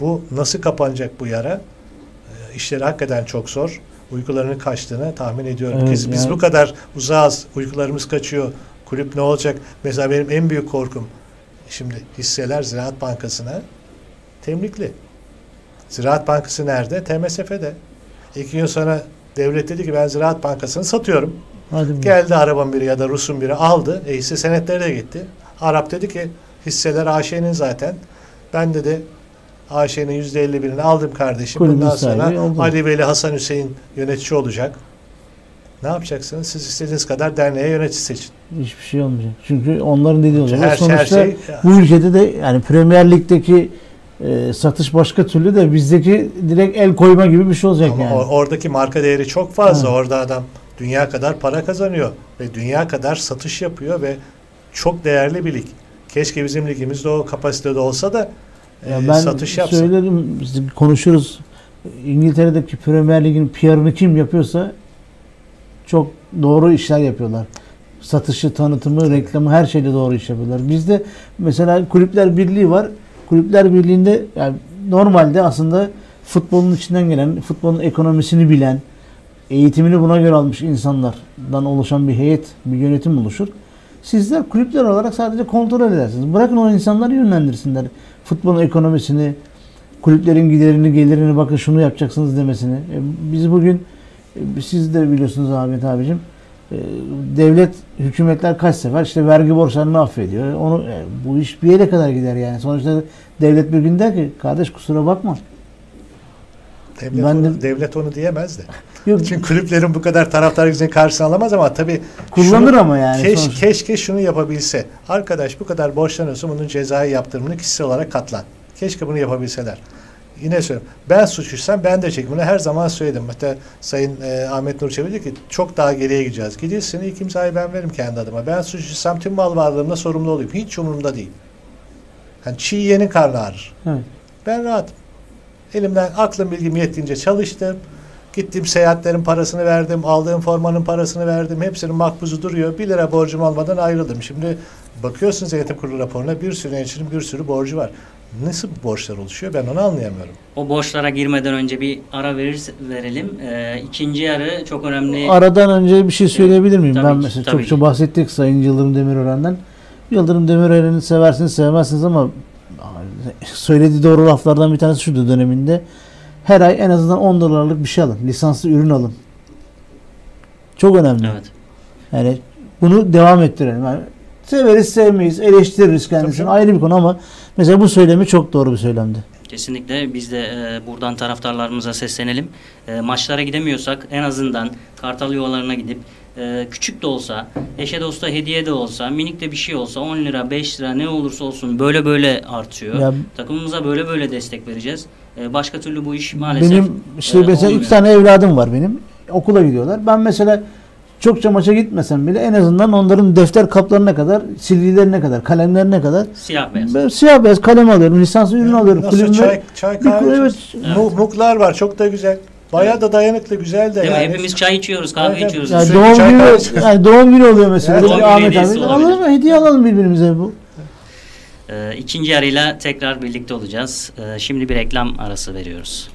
bu nasıl kapanacak bu yara? E, işleri hakikaten çok zor uykularının kaçtığını tahmin ediyorum. Evet, biz, yani. biz bu kadar uzağız, uykularımız kaçıyor. Kulüp ne olacak? Mesela benim en büyük korkum şimdi hisseler Ziraat Bankası'na temlikli. Ziraat Bankası nerede? TMSF'de. İki gün sonra devlet dedi ki ben Ziraat Bankası'nı satıyorum. Hadi Geldi araban biri ya da Rus'un biri aldı. E hisse senetleri de gitti. Arap dedi ki hisseler AŞ'nin zaten. Ben dedi AŞ'nin yüzde elli birini aldım kardeşim. Kulübün Bundan sonra Ali Veli Hasan Hüseyin yönetici olacak. Ne yapacaksınız? Siz istediğiniz kadar derneğe yönetici seçin. Hiçbir şey olmayacak. Çünkü onların dediği olacak. Her, Sonuçta her şey, bu ülkede de yani Premier Lig'deki e, satış başka türlü de bizdeki direkt el koyma gibi bir şey olacak Ama yani. oradaki marka değeri çok fazla. Ha. Orada adam dünya kadar para kazanıyor ve dünya kadar satış yapıyor ve çok değerli bir lig. Keşke bizim ligimizde o kapasitede olsa da ya e, ben satış yapsın. Söylerim, konuşuruz. İngiltere'deki Premier Lig'in PR'ını kim yapıyorsa çok doğru işler yapıyorlar. Satışı, tanıtımı, reklamı her şeyde doğru iş yapıyorlar. Bizde mesela kulüpler birliği var. Kulüpler birliğinde yani normalde aslında futbolun içinden gelen, futbolun ekonomisini bilen, eğitimini buna göre almış insanlardan oluşan bir heyet, bir yönetim oluşur. Sizler kulüpler olarak sadece kontrol edersiniz. Bırakın o insanları yönlendirsinler futbolun ekonomisini, kulüplerin giderini, gelirini bakın şunu yapacaksınız demesini. E, biz bugün e, siz de biliyorsunuz Ahmet abicim e, devlet, hükümetler kaç sefer işte vergi borçlarını affediyor. Onu bu iş bir yere kadar gider yani. Sonuçta devlet bir gün der ki kardeş kusura bakma. Devlet, ben onu, de, devlet onu diyemez de. Yok. Çünkü kulüplerin bu kadar taraftar gücünü karşısına alamaz ama tabii kullanır şunu, ama yani. Keş, keşke şunu yapabilse. Arkadaş bu kadar borçlanıyorsa bunun cezai yaptırımını kişisel olarak katlan. Keşke bunu yapabilseler. Yine söylüyorum. Ben suçluysam ben de çek. Bunu her zaman söyledim. Hatta Sayın e, Ahmet Nur Çebi diyor ki çok daha geriye gideceğiz. Gidiyorsun ilk imzayı ben veririm kendi adıma. Ben suçluysam tüm mal varlığımda sorumlu olayım. Hiç umurumda değil. Yani çiğ yiyenin karnı ağrır. Evet. Ben rahatım. Elimden aklım bilgim yettiğince çalıştım. Gittim seyahatlerin parasını verdim, aldığım formanın parasını verdim. Hepsinin makbuzu duruyor. Bir lira borcum almadan ayrıldım. Şimdi bakıyorsunuz yönetim kurulu raporuna bir sürü yönetimin bir sürü borcu var. Nasıl borçlar oluşuyor ben onu anlayamıyorum. O borçlara girmeden önce bir ara verir, verelim. Ee, ikinci yarı çok önemli. Aradan önce bir şey söyleyebilir miyim? Tabii ben mesela tabii çok çok bahsettik Sayın Yıldırım Demirören'den. Yıldırım Demirören'i seversiniz sevmezsiniz ama söylediği doğru laflardan bir tanesi şuydu döneminde her ay en azından 10 dolarlık bir şey alın. Lisanslı ürün alın. Çok önemli. Evet. Yani bunu devam ettirelim. Yani severiz sevmeyiz, eleştiririz kendisini ayrı bir konu ama mesela bu söylemi çok doğru bir söylemdi. Kesinlikle biz de e, buradan taraftarlarımıza seslenelim. E, maçlara gidemiyorsak en azından Kartal yuvalarına gidip e, küçük de olsa, eşe dosta hediye de olsa, minik de bir şey olsa 10 lira, 5 lira ne olursa olsun böyle böyle artıyor. Ya, Takımımıza böyle böyle destek vereceğiz. E, başka türlü bu iş maalesef Benim işte e, mesela olmuyor. tane evladım var benim. Okula gidiyorlar. Ben mesela çokça maça gitmesem bile en azından onların defter kaplarına kadar, silgilerine kadar, kalemlerine kadar siyah beyaz. siyah beyaz kalem alıyorum, lisans ürün alıyorum. Nasıl çay, çay kahve, evet. evet. Muklar var çok da güzel. Bayağı da dayanıklı, güzel de Değil yani. Mi? Hepimiz çay içiyoruz, kahve evet, içiyoruz. Yani doğum günü, yani doğum günü oluyor mesela. Evet, doğum Ahmet abi. Alalım mı? Hediye alalım birbirimize bu. Ee, ikinci yarıyla tekrar birlikte olacağız. Ee, şimdi bir reklam arası veriyoruz.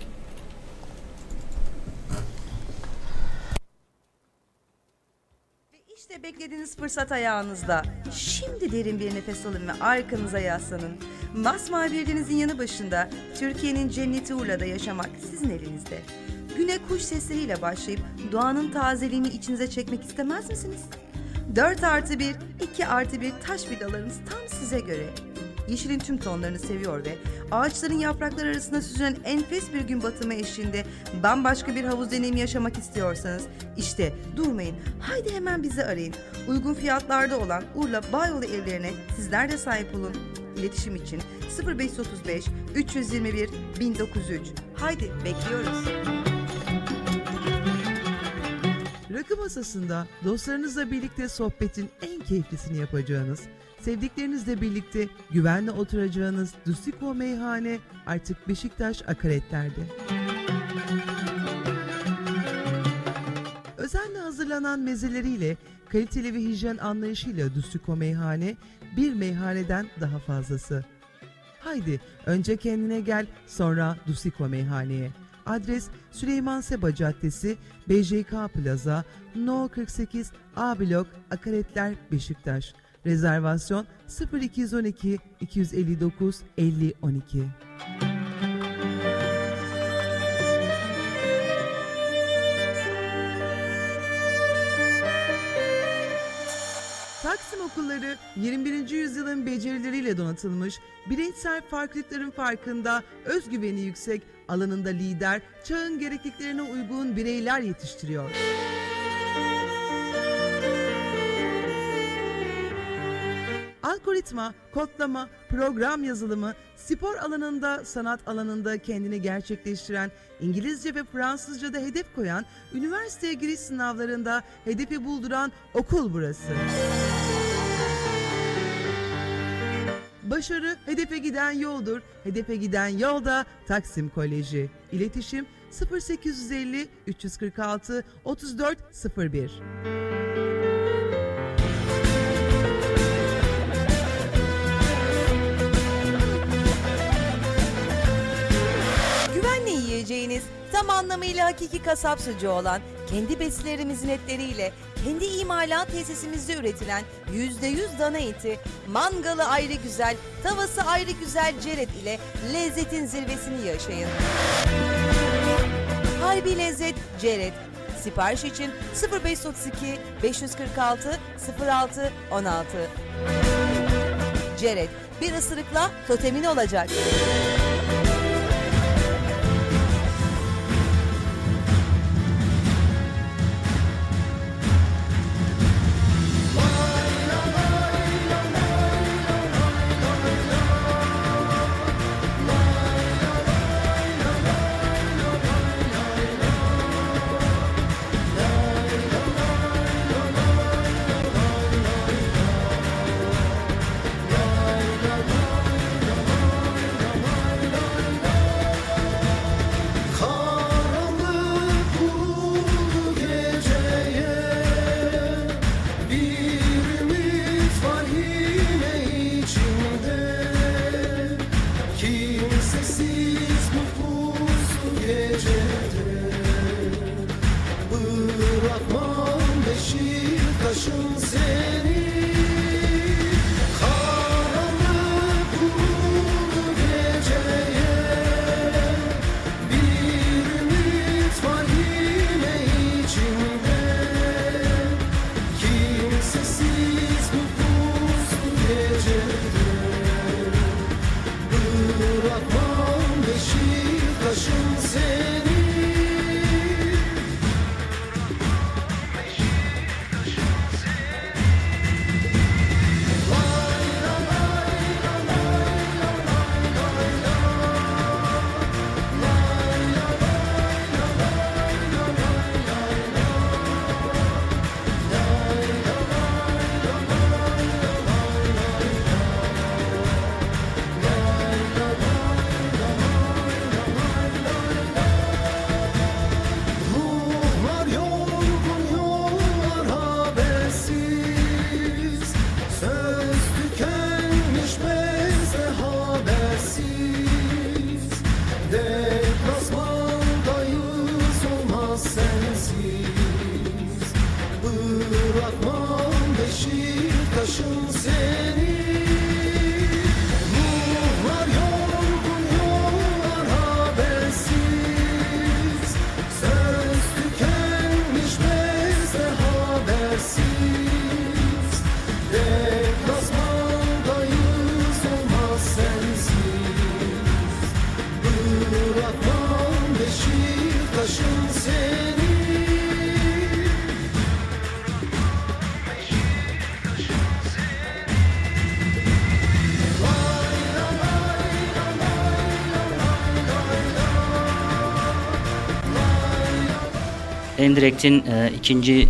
İşte beklediğiniz fırsat ayağınızda. Şimdi derin bir nefes alın ve arkanıza yaslanın. Masmavi bir denizin yanı başında Türkiye'nin cenneti Urla'da yaşamak sizin elinizde. Güne kuş sesleriyle başlayıp doğanın tazeliğini içinize çekmek istemez misiniz? 4 artı 1, 2 artı 1 taş villalarımız tam size göre. Yeşilin tüm tonlarını seviyor ve ağaçların yaprakları arasında süzülen enfes bir gün batımı eşliğinde bambaşka bir havuz deneyimi yaşamak istiyorsanız işte durmayın. Haydi hemen bizi arayın. Uygun fiyatlarda olan Urla Bayolu evlerine sizler de sahip olun. İletişim için 0535 321 1903. Haydi bekliyoruz. Rakı masasında dostlarınızla birlikte sohbetin en keyiflisini yapacağınız, sevdiklerinizle birlikte güvenle oturacağınız Dustiko Meyhane artık Beşiktaş Akaretler'de. Özenle hazırlanan mezeleriyle, kaliteli ve hijyen anlayışıyla Dustiko Meyhane bir meyhaneden daha fazlası. Haydi önce kendine gel sonra Dustiko Meyhane'ye. Adres Süleyman Seba Caddesi, BJK Plaza, No 48 A Blok, Akaretler, Beşiktaş. Rezervasyon 0212 259 50 12. Taksim okulları 21. yüzyılın becerileriyle donatılmış, bireysel farklılıkların farkında, özgüveni yüksek, alanında lider, çağın gerekliliklerine uygun bireyler yetiştiriyor. Algoritma, kodlama, program yazılımı, spor alanında, sanat alanında kendini gerçekleştiren, İngilizce ve Fransızca'da hedef koyan, üniversiteye giriş sınavlarında hedefi bulduran okul burası. Başarı hedefe giden yoldur. Hedefe giden yolda Taksim Koleji. İletişim 0850 346 34 01. Güvenle yiyeceğiniz tam anlamıyla hakiki kasap sucuğu olan kendi besilerimizin etleriyle kendi imalat tesisimizde üretilen %100 dana eti, mangalı ayrı güzel, tavası ayrı güzel ceret ile lezzetin zirvesini yaşayın. Harbi Lezzet Ceret. Sipariş için 0532 546 06 16. Ceret bir ısırıkla totemin olacak. Endirekt'in e, ikinci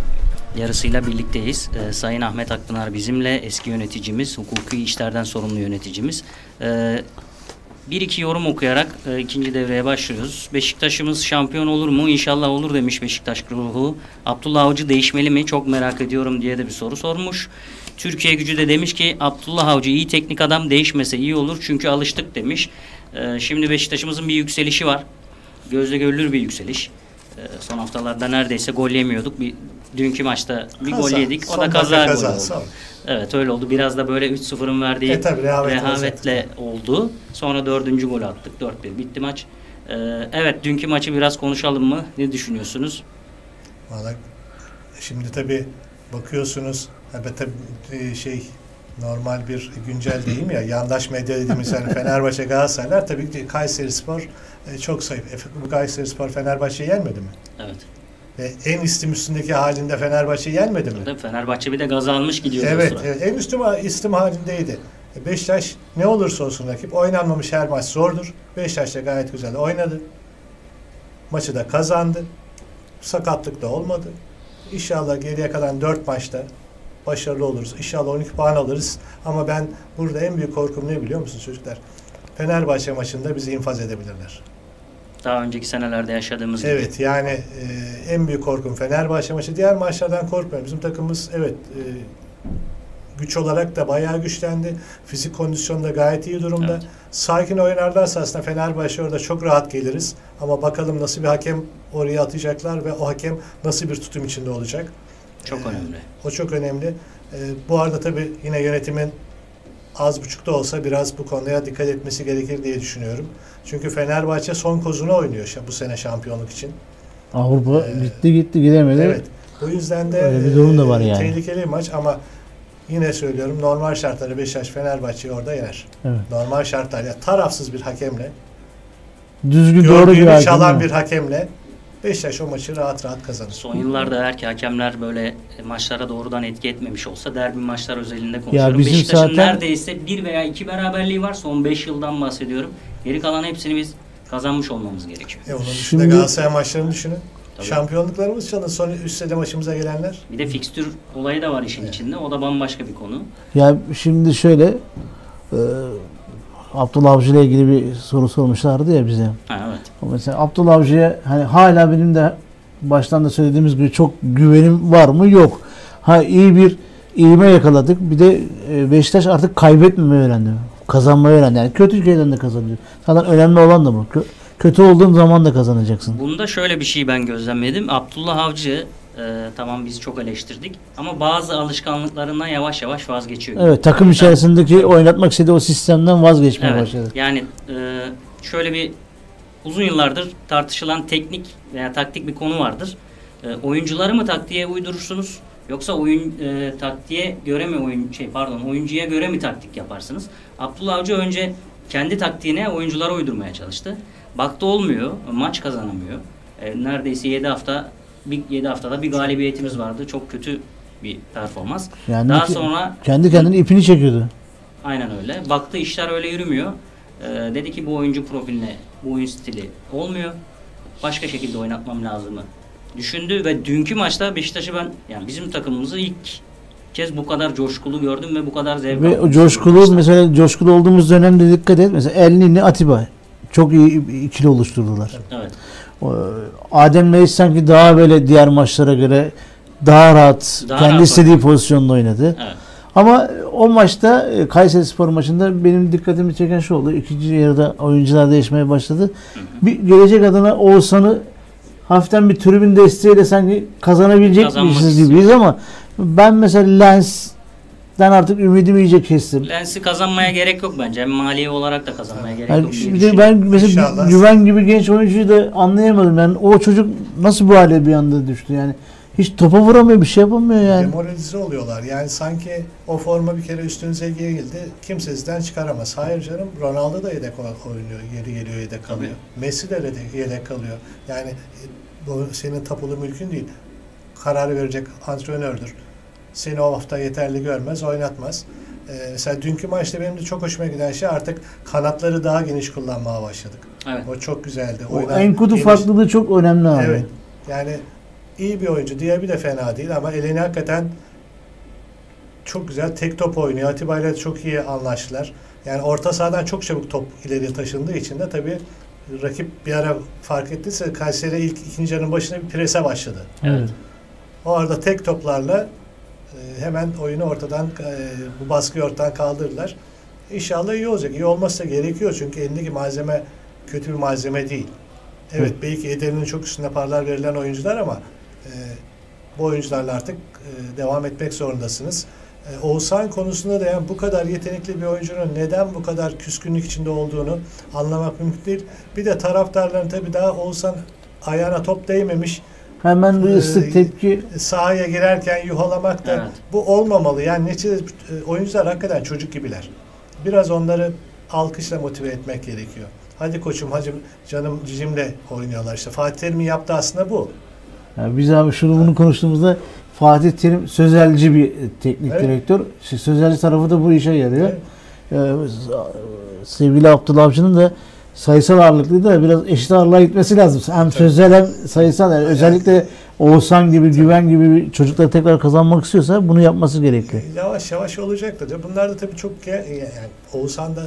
yarısıyla birlikteyiz. E, Sayın Ahmet Akpınar bizimle eski yöneticimiz, hukuki işlerden sorumlu yöneticimiz. E, bir iki yorum okuyarak e, ikinci devreye başlıyoruz. Beşiktaş'ımız şampiyon olur mu? İnşallah olur demiş Beşiktaş ruhu. Abdullah Avcı değişmeli mi? Çok merak ediyorum diye de bir soru sormuş. Türkiye gücü de demiş ki Abdullah Avcı iyi teknik adam değişmese iyi olur çünkü alıştık demiş. E, şimdi Beşiktaş'ımızın bir yükselişi var. Gözle görülür bir yükseliş. E, son haftalarda neredeyse gol yemiyorduk. Bir dünkü maçta bir Kaza. gol yedik. O Son da kaza kaza, oldu. son. Evet öyle oldu. Biraz da böyle 3-0'ın verdiği E tabii, rehavet rehavetle oldu. Sonra dördüncü gol attık. 4-1 bitti maç. Ee, evet dünkü maçı biraz konuşalım mı? Ne düşünüyorsunuz? Valla şimdi tabii bakıyorsunuz tabii, tabii şey normal bir güncel deyim ya yandaş medya dediğimiz yani [LAUGHS] Fenerbahçe Galatasaraylar tabii ki Kayseri Spor e, çok zayıf. E, bu Kayseri Spor Fenerbahçe'yi yenmedi mi? Evet. Ve en istim üstündeki halinde Fenerbahçe'yi yenmedi mi? Tabii Fenerbahçe bir de gaz almış gidiyor. Evet, evet, en üstüm, istim halindeydi. E, Beşiktaş ne olursa olsun rakip oynanmamış her maç zordur. Beşiktaş da gayet güzel oynadı. Maçı da kazandı. Sakatlık da olmadı. İnşallah geriye kalan 4 maçta başarılı oluruz. İnşallah 12 puan alırız. Ama ben burada en büyük korkum ne biliyor musunuz çocuklar? Fenerbahçe maçında bizi infaz edebilirler. Daha önceki senelerde yaşadığımız gibi. Evet yani e, en büyük korkum Fenerbahçe maçı. Diğer maçlardan korkmuyorum. Bizim takımımız evet e, güç olarak da bayağı güçlendi. Fizik kondisyonda gayet iyi durumda. Evet. Sakin oynarlarsa aslında Fenerbahçe orada çok rahat geliriz. Ama bakalım nasıl bir hakem oraya atacaklar ve o hakem nasıl bir tutum içinde olacak. Çok Ee, önemli. O çok önemli. Ee, bu arada tabii yine yönetimin az buçuk da olsa biraz bu konuya dikkat etmesi gerekir diye düşünüyorum. Çünkü Fenerbahçe son kozunu oynuyor bu sene şampiyonluk için. Avrupa Ee, gitti gitti gidemedi. Evet. O yüzden de Öyle bir durum da var e, yani. tehlikeli maç ama yine söylüyorum normal şartlarda Beşiktaş Fenerbahçe'yi orada yener. Evet. Normal şartlarla tarafsız bir hakemle, Düzgün doğru bir çalan bir hakemle Beşiktaş o maçı rahat rahat kazanır. Son yıllarda eğer ki hakemler böyle maçlara doğrudan etki etmemiş olsa derbi maçlar özelinde konuşuyorum. bizim Beşiktaş'ın zaten- neredeyse bir veya iki beraberliği var. Son 5 yıldan bahsediyorum. Geri kalan hepsini biz kazanmış olmamız gerekiyor. E onun dışında Şimdi- Galatasaray maçlarını düşünün. Tabii. Şampiyonluklarımız çalın. Son üst sene maçımıza gelenler. Bir de fikstür olayı da var işin içinde. O da bambaşka bir konu. Ya şimdi şöyle e, Abdullah Avcı ile ilgili bir soru sormuşlardı ya bize. Evet. O Mesela Abdullah Avcı'ya hani hala benim de baştan da söylediğimiz gibi çok güvenim var mı? Yok. Ha iyi bir ivme yakaladık. Bir de e, Beşiktaş artık kaybetmemeyi öğrendi. Kazanmayı öğrendi. Yani kötü şeyden de kazanıyor. Zaten önemli olan da bu. Kö- kötü olduğun zaman da kazanacaksın. Bunda şöyle bir şey ben gözlemledim. Abdullah Avcı e, tamam biz çok eleştirdik ama bazı alışkanlıklarından yavaş yavaş vazgeçiyor. Evet takım içerisindeki oynatmak istediği o sistemden vazgeçmeye Evet. başladı. Yani e, şöyle bir uzun yıllardır tartışılan teknik veya taktik bir konu vardır. E, oyuncuları mı taktiğe uydurursunuz yoksa oyun e, taktiğe göre mi oyun şey pardon oyuncuya göre mi taktik yaparsınız? Abdullah Avcı önce kendi taktiğine oyunculara uydurmaya çalıştı. Baktı olmuyor, maç kazanamıyor. E, neredeyse 7 hafta bir 7 haftada bir galibiyetimiz vardı. Çok kötü bir performans. Yani Daha ki- sonra kendi kendine ipini çekiyordu. Aynen öyle. Baktı işler öyle yürümüyor. Ee, dedi ki bu oyuncu profiline, bu oyun stili olmuyor. Başka şekilde oynatmam lazımı düşündü ve dünkü maçta Beşiktaş'ı ben yani bizim takımımızı ilk kez bu kadar coşkulu gördüm ve bu kadar zevk Ve aldım. coşkulu Maçta. mesela coşkulu olduğumuz dönemde dikkat et. Mesela Elnini Atiba çok iyi ikili oluşturdular. Evet. O, Adem Reis sanki daha böyle diğer maçlara göre daha rahat, Daha kendi rahat istediği pozisyonda oynadı. Evet. Ama o maçta e, Kayseri Spor maçında benim dikkatimi çeken şu oldu. İkinci yarıda oyuncular değişmeye başladı. Bir gelecek adına Oğuzhan'ı hafiften bir tribün desteğiyle sanki kazanabilecekmişiz gibiyiz ama ben mesela Lens den artık ümidimi iyice kestim. Lensi kazanmaya gerek yok bence. Hem mali olarak da kazanmaya gerek Yani yok. bir de düşünüyorum. ben mesela İnşallah. Güven gibi genç oyuncuyu da anlayamadım. Yani o çocuk nasıl bu hale bir anda düştü yani. Hiç topa vuramıyor, bir şey yapamıyor yani. Demoralize oluyorlar. Yani sanki o forma bir kere üstünüze girildi. Kimse sizden çıkaramaz. Hayır canım Ronaldo da yedek oynuyor. Yeri geliyor yedek kalıyor. Messi de yedek, yedek kalıyor. Yani e, bu senin tapulu mülkün değil. Karar verecek antrenördür. Seni o hafta yeterli görmez, oynatmaz. Ee, mesela dünkü maçta benim de çok hoşuma giden şey artık kanatları daha geniş kullanmaya başladık. Evet. O çok güzeldi. O Oynar- Enkudu geniş- farklılığı çok önemli abi. Evet. Yani iyi bir oyuncu. Diğeri de fena değil ama elini hakikaten çok güzel tek top oynuyor. Atiba ile çok iyi anlaştılar. Yani orta sahadan çok çabuk top ileriye taşındığı için de tabii rakip bir ara fark ettiyse Kayseri ilk ikinci yarının başına bir prese başladı. Evet. O arada tek toplarla e, hemen oyunu ortadan e, bu baskıyı ortadan kaldırdılar. İnşallah iyi olacak. İyi olması da gerekiyor çünkü elindeki malzeme kötü bir malzeme değil. Evet belki ederinin çok üstünde paralar verilen oyuncular ama e, bu oyuncularla artık e, devam etmek zorundasınız. E, Oğuzhan konusunda da yani bu kadar yetenekli bir oyuncunun neden bu kadar küskünlük içinde olduğunu anlamak mümkün değil. Bir de taraftarların tabii daha Oğuzhan ayağına top değmemiş Hemen bir Ee, ıslık tepki. sahaya girerken yuhalamak da Evet. bu olmamalı. Yani neticede e, oyuncular hakikaten çocuk gibiler. Biraz onları alkışla motive etmek gerekiyor. Hadi koçum, hadi canım cicimle oynuyorlar. İşte Fatih Terim'in yaptığı aslında bu. Yani biz abi şunu bunu konuştuğumuzda Fatih Terim sözelci bir teknik Evet. direktör. Sözelci tarafı da bu işe yarıyor. Evet. Ee, sevgili Abdullah Avcı'nın da sayısal ağırlıklı da biraz eşit ağırlığa gitmesi lazım. Hem sözel hem sayısal. Yani özellikle Oğuzhan gibi, Güven gibi çocukları tekrar kazanmak istiyorsa bunu yapması gerekiyor. Yavaş yavaş olacaktır. Bunlar da tabii çok ge- yani Oğuzhan da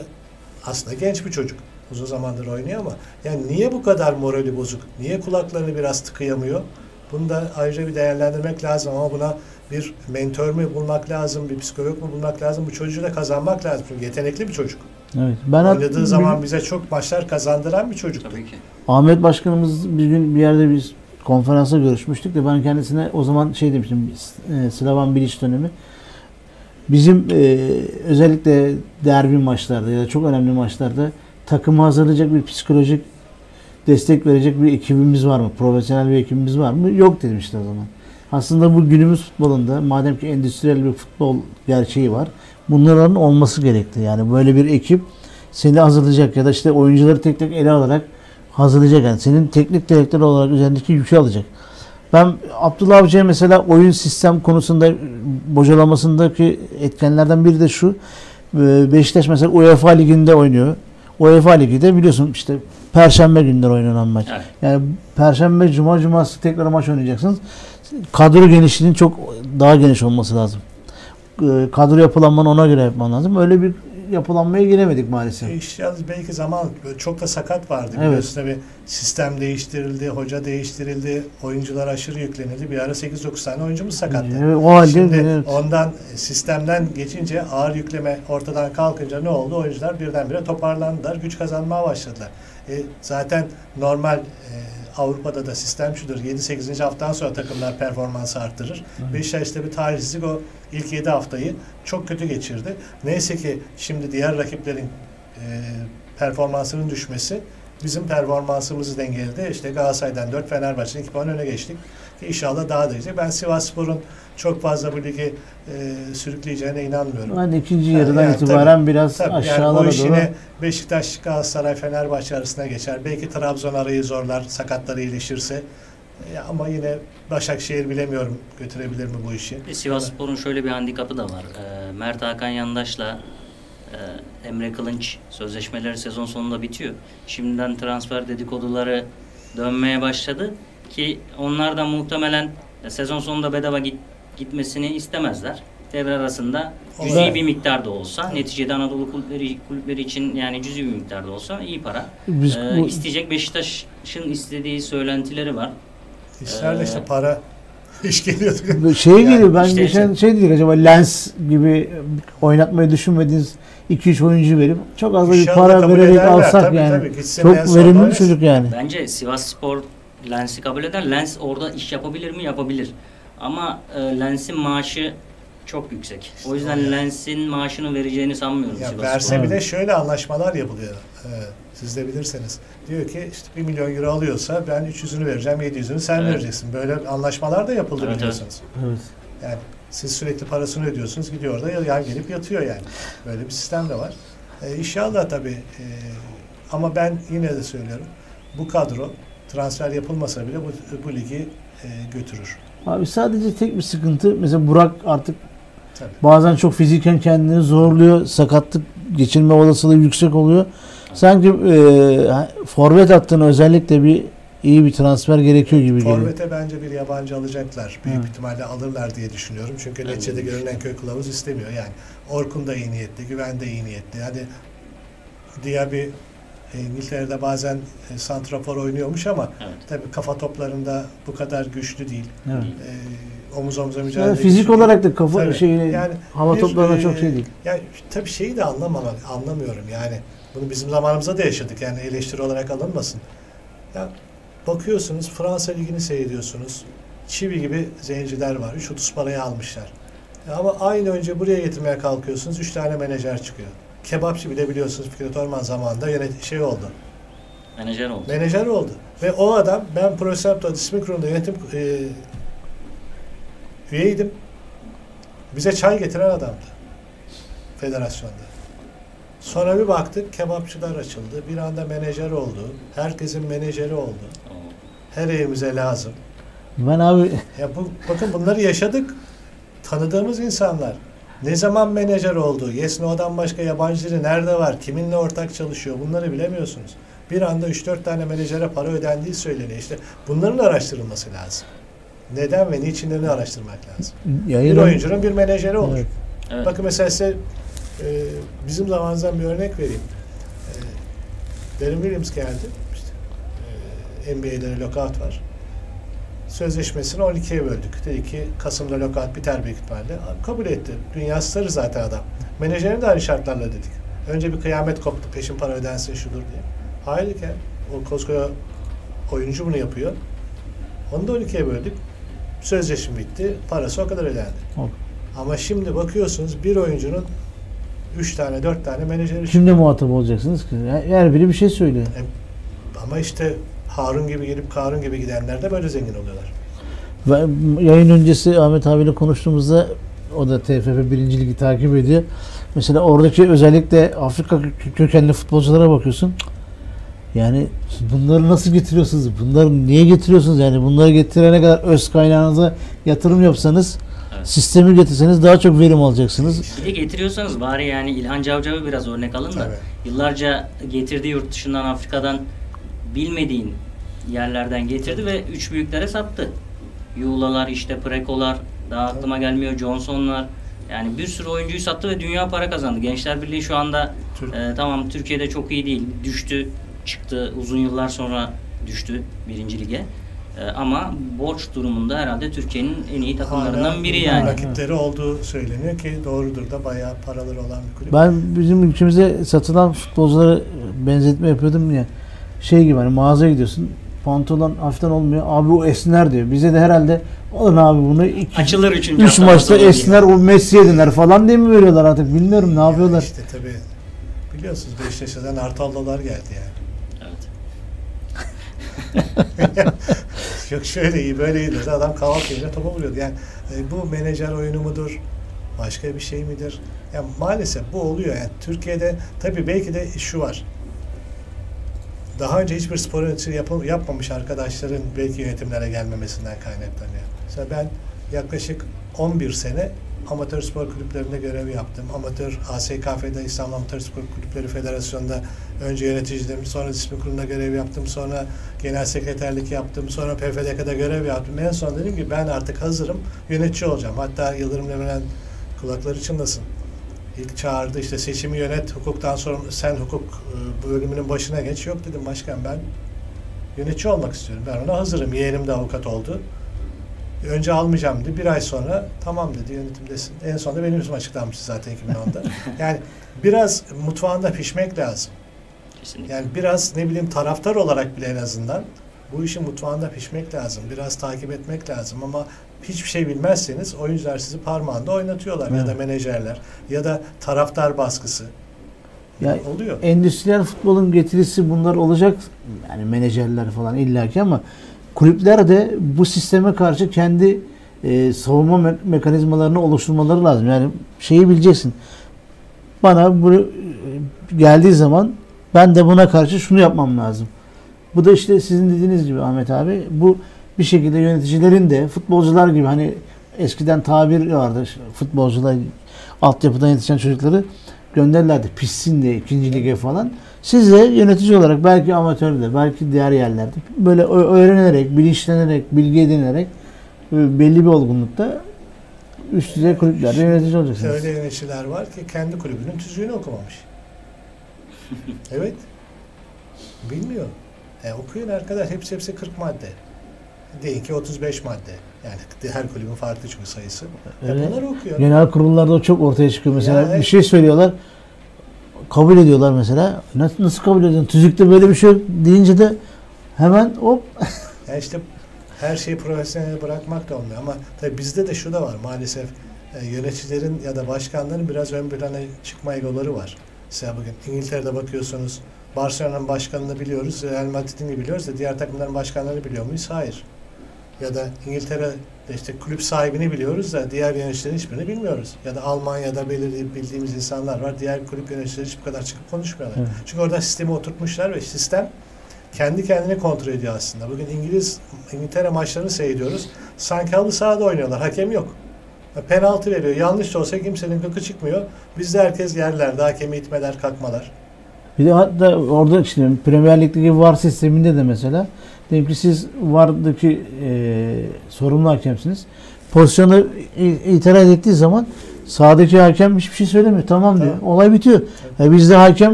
aslında genç bir çocuk. Uzun zamandır oynuyor ama yani niye bu kadar morali bozuk? Niye kulaklarını biraz tıkayamıyor? Bunu da ayrıca bir değerlendirmek lazım ama buna bir mentor mu bulmak lazım, bir psikolog mu bulmak lazım? Bu çocuğu da kazanmak lazım. Çünkü yetenekli bir çocuk. Evet. Ben Oynadığı zaman bize çok maçlar kazandıran bir çocuk. Tabii ki. Ahmet Başkanımız bir gün bir yerde biz konferansa görüşmüştük de ben kendisine o zaman şey demiştim e, Slavan Bilic dönemi bizim e, özellikle derbi maçlarda ya da çok önemli maçlarda takımı hazırlayacak bir psikolojik destek verecek bir ekibimiz var mı? Profesyonel bir ekibimiz var mı? Yok dedim işte o zaman. Aslında bu günümüz futbolunda madem ki endüstriyel bir futbol gerçeği var bunların olması gerekti. Yani böyle bir ekip seni hazırlayacak ya da işte oyuncuları tek tek ele alarak hazırlayacak. Yani senin teknik direktör olarak üzerindeki yükü alacak. Ben Abdullah Avcı'ya mesela oyun sistem konusunda bocalamasındaki etkenlerden biri de şu. Ee, Beşiktaş mesela UEFA Ligi'nde oynuyor. UEFA Ligi de biliyorsun işte Perşembe günleri oynanan maç. Evet. Yani Perşembe, Cuma, Cumartesi tekrar maç oynayacaksınız. Kadro genişliğinin çok daha geniş olması lazım. Ee, Kadro yapılanmanı ona göre yapman lazım. Öyle bir yapılanmaya giremedik maalesef. E İşte yalnız belki zaman çok da sakat vardı. Evet. Biliyorsun tabii sistem değiştirildi, hoca değiştirildi, oyuncular aşırı yüklenildi. Bir ara 8-9 tane oyuncumuz sakattı. Evet, o halde Şimdi evet. ondan sistemden geçince ağır yükleme ortadan kalkınca ne oldu? Oyuncular birdenbire toparlandılar, güç kazanmaya başladılar. E, zaten normal e, Avrupa'da da sistem şudur. 7-8. haftadan sonra takımlar performansı arttırır. Beşiktaş'ta bir talihsizlik o ilk 7 haftayı çok kötü geçirdi. Neyse ki şimdi diğer rakiplerin e, performansının düşmesi bizim performansımızı dengeledi. İşte Galatasaray'dan 4 Fenerbahçe'nin 2 puan öne geçtik. Ki İnşallah daha da gidecek. Ben Sivasspor'un çok fazla bu ligi e, sürükleyeceğine inanmıyorum. Ben ikinci Yani yarıdan tabii, itibaren biraz Tabii yani aşağılara o iş doğru. yine Beşiktaş, Galatasaray, Fenerbahçe arasına geçer. Belki Trabzon arayı zorlar sakatları iyileşirse. Ya ama yine Başakşehir bilemiyorum götürebilir mi bu işi. E, Sivasspor'un şöyle bir handikapı da var. E, Mert Hakan Yandaş'la e, Emre Kılınç sözleşmeleri sezon sonunda bitiyor. Şimdiden transfer dedikoduları dönmeye başladı ki onlar da muhtemelen sezon sonunda bedava git, gitmesini istemezler. Devre arasında cüzi bir miktar da olsa, neticede Anadolu kulüpleri, kulüpleri için yani cüzi bir miktar da olsa iyi para. Biz E, bu- isteyecek Beşiktaş'ın istediği söylentileri var. İşlerle Ee, işte para [LAUGHS] iş geliyordu. Şey Yani geliyor ben işte- geçen şey dedik acaba Lens gibi oynatmayı düşünmediğiniz 2-3 oyuncu verip çok az da bir para vererek ederler. alsak Tabii, yani. tabii. Çok verimli bir çocuk yani. Bence Sivas Spor Lens'i kabul eder. Lens orada iş yapabilir mi? Yapabilir. Ama e, Lens'in maaşı çok yüksek. O yüzden Lens'in maaşını vereceğini sanmıyorum. Ya Sivas verse Spor'a. bile şöyle anlaşmalar yapılıyor. Ee, siz de bilirseniz. Diyor ki işte 1 milyon euro alıyorsa ben 300'ünü vereceğim, 700'ünü sen Evet. vereceksin. Böyle anlaşmalar da yapıldı Evet, biliyorsunuz. Evet. Yani siz sürekli parasını ödüyorsunuz, gidiyor orada yan gelip yatıyor yani. Böyle bir sistem de var. Ee, inşallah tabii e, ama ben yine de söylüyorum. Bu kadro transfer yapılmasa bile bu, bu ligi e, götürür. Abi sadece tek bir sıkıntı. Mesela Burak artık Tabii. bazen çok fiziken kendini zorluyor. Sakatlık geçirme olasılığı yüksek oluyor. Sanki e, forvet hattına özellikle bir iyi bir transfer gerekiyor gibi geliyor. Forvet'e bence bir yabancı alacaklar. Büyük Evet. ihtimalle alırlar diye düşünüyorum. Çünkü Ben de neticede düşünüyorum. görünen köy kılavuz istemiyor. Yani Orkun da iyi niyetli, Güven de iyi niyetli. Hadi Diaby İngiltere'de bazen e, santrafor oynuyormuş ama Evet. tabii kafa toplarında bu kadar güçlü değil. Evet. E, omuz omuza mücadele Yani fizik güçlü olarak da kafa Tabii. şey Yani hava bir, toplarına e, çok şey değil. Yani tabii şeyi de anlamamak, anlamıyorum yani. Bunu bizim zamanımızda da yaşadık yani eleştiri olarak alınmasın. Ya bakıyorsunuz Fransa Ligi'ni seyrediyorsunuz. Çivi gibi zenciler var. 3.30 paraya almışlar. Ya ama aynı önce buraya getirmeye kalkıyorsunuz. 3 tane menajer çıkıyor. Kebapçı bile biliyorsunuz Fikret Orman zamanında yönet şey oldu. Menajer oldu. Menajer oldu. Ve o adam ben Prosempto Disiplin Kurulu'nda yönetim e, üyeydim. Bize çay getiren adamdı. Federasyonda. Sonra bir baktık kebapçılar açıldı. Bir anda menajer oldu. Herkesin menajeri oldu. Her evimize lazım. Ben abi Ya bu, bakın bunları yaşadık. Tanıdığımız insanlar. Ne zaman menajer oldu? Yes No'dan başka yabancı dili nerede var? Kiminle ortak çalışıyor? Bunları bilemiyorsunuz. Bir anda 3-4 tane menajere para ödendiği söyleniyor. İşte bunların araştırılması lazım. Neden ve niçinlerini araştırmak lazım. Bir yayın oyuncunun bir menajeri olur. Evet. Evet. Bakın mesela size e, bizim zamanımızdan bir örnek vereyim. E, Darren Williams geldi. İşte, e, NBA'de lockout var. Sözleşmesini 12'ye böldük. Dedi ki Kasım'da lockout biter büyük ihtimalle. Kabul etti. Dünya starı zaten adam. Menajerini de aynı şartlarla dedik. Önce bir kıyamet koptu. Peşin para ödensin şudur diye. Hayır ki. O koskoca oyuncu bunu yapıyor. Onu da 12'ye böldük. Sözleşme bitti. Parası o kadar ödendi. Ama şimdi bakıyorsunuz bir oyuncunun 3 tane 4 tane menajeri kimle muhatap olacaksınız ki? Her biri bir şey söylüyor. Ama işte Harun gibi gelip Karun gibi gidenler de böyle zengin oluyorlar. Ve yayın öncesi Ahmet abiyle konuştuğumuzda o da TFF 1. Ligi takip ediyor. Mesela oradaki özellikle Afrika kö- kökenli futbolculara bakıyorsun. Yani bunları nasıl getiriyorsunuz? Bunları niye getiriyorsunuz? Yani bunları getirene kadar öz kaynağınıza yatırım yapsanız, Evet. sistemi getirseniz daha çok verim alacaksınız. Bir de getiriyorsanız bari yani İlhan Cavcav'ı biraz örnek alın da Tabii. yıllarca getirdiği yurt dışından Afrika'dan bilmediğin yerlerden getirdi ve üç büyüklere sattı. Yuğlalar işte Prekolar daha aklıma gelmiyor Johnson'lar yani bir sürü oyuncuyu sattı ve dünya para kazandı. Gençler Birliği şu anda Türk- e, tamam Türkiye'de çok iyi değil. Düştü, çıktı. Uzun yıllar sonra düştü birinci lige. E, ama borç durumunda herhalde Türkiye'nin en iyi takımlarından Hala biri yani. Rakipleri olduğu söyleniyor ki doğrudur da bayağı paraları olan bir kulüp. Ben bizim ülkemize satılan futbolculara benzetme yapıyordum ya. Şey gibi hani mağazaya gidiyorsun. Pantolon hafiften olmuyor. Abi o esner diyor. Bize de herhalde alın abi bunu iki, Açılır üçüncü üç hafta maçta diye. esner o Messi'ye döner falan diye mi veriyorlar artık bilmiyorum ne Yani yapıyorlar. İşte tabii biliyorsunuz Beşiktaş'tan Artaldolar geldi yani. Evet. [LAUGHS] Yok şöyle iyi böyle iyi dedi. Adam kahvaltı yerine topa vuruyordu. Yani e, bu menajer oyunu mudur? Başka bir şey midir? Ya maalesef bu oluyor. Yani Türkiye'de tabii belki de şu var. Daha önce hiçbir spor yönetimi yapı- yapmamış arkadaşların belki yönetimlere gelmemesinden kaynaklanıyor. Mesela ben yaklaşık 11 sene amatör spor kulüplerinde görev yaptım. Amatör ASKF'de İstanbul Amatör Spor Kulüpleri Federasyonu'nda önce yöneticiydim, sonra disiplin kurulunda görev yaptım, sonra genel sekreterlik yaptım, sonra PFDK'da görev yaptım. En son dedim ki ben artık hazırım, yönetici olacağım. Hatta Yıldırım Demirel kulakları çınlasın. İlk çağırdı işte seçimi yönet, hukuktan sonra sen hukuk e, bölümünün başına geç. Yok dedim başkan ben yönetici olmak istiyorum. Ben ona hazırım. Yeğenim de avukat oldu. Önce almayacağım dedi. Bir ay sonra tamam dedi yönetimdesin. En sonunda benim ismim açıklanmıştı zaten 2010'da. [LAUGHS] yani biraz mutfağında pişmek lazım. Kesinlikle. Yani biraz ne bileyim taraftar olarak bile en azından bu işin mutfağında pişmek lazım. Biraz takip etmek lazım ama hiçbir şey bilmezseniz oyuncular sizi parmağında oynatıyorlar Evet. ya da menajerler ya da taraftar baskısı. Ya Oluyor. endüstriyel futbolun getirisi bunlar olacak. Yani menajerler falan illaki ama kulüpler de bu sisteme karşı kendi e, savunma me- mekanizmalarını oluşturmaları lazım. Yani şeyi bileceksin. Bana bu e, geldiği zaman ben de buna karşı şunu yapmam lazım. Bu da işte sizin dediğiniz gibi Ahmet abi bu bir şekilde yöneticilerin de futbolcular gibi hani eskiden tabir vardı futbolcular altyapıdan yetişen çocukları gönderirlerdi pişsin diye ikinci lige falan. Siz de yönetici olarak belki amatörde belki diğer yerlerde böyle öğrenerek, bilinçlenerek, bilgi edinerek e, belli bir olgunlukta üst düzey kulüplerde yönetici olacaksınız. Öyle yöneticiler var ki kendi kulübünün tüzüğünü okumamış. [LAUGHS] evet. Bilmiyor. E, okuyun arkadaş hepsi hepsi 40 madde. Değil ki 35 madde. Yani her kulübün farklı çünkü sayısı. E, Evet. bunları okuyor. Genel kurullarda çok ortaya çıkıyor. Mesela Ya, bir şey söylüyorlar. Kabul ediyorlar mesela. Nasıl, nasıl kabul ediyorsun? Tüzükte böyle bir şey yok deyince de hemen hop [LAUGHS] Yani işte her şeyi profesyonel bırakmak da olmuyor ama tabii bizde de şu da var maalesef e, yöneticilerin ya da başkanların biraz ön plana çıkma egoları var. Mesela bugün İngiltere'de bakıyorsunuz Barcelona'nın başkanını biliyoruz, Real Madrid'in de biliyoruz da diğer takımların başkanlarını biliyor muyuz? Hayır. Ya da İngiltere'de işte kulüp sahibini biliyoruz da diğer yöneticilerin hiçbirini bilmiyoruz. Ya da Almanya'da belirli bildiğimiz insanlar var. Diğer kulüp yöneticileri hiç bu kadar çıkıp konuşmuyorlar. Evet. Çünkü orada sistemi oturtmuşlar ve sistem kendi kendini kontrol ediyor aslında. Bugün İngiliz İngiltere maçlarını seyrediyoruz. Sanki halı sahada oynuyorlar. Hakem yok. Penaltı veriyor. Yanlış da olsa kimsenin gıkı çıkmıyor. Bizde herkes yerlerde. Hakemi itmeler, kalkmalar. Bir de hatta orada işte Premier Lig'deki VAR sisteminde de mesela diyelim ki siz VAR'daki e, sorumlu hakemsiniz. Pozisyonu itiraz ettiği zaman sahadaki hakem hiçbir şey söylemiyor. Tamam diyor. Tamam. Olay bitiyor. E, bizde hakem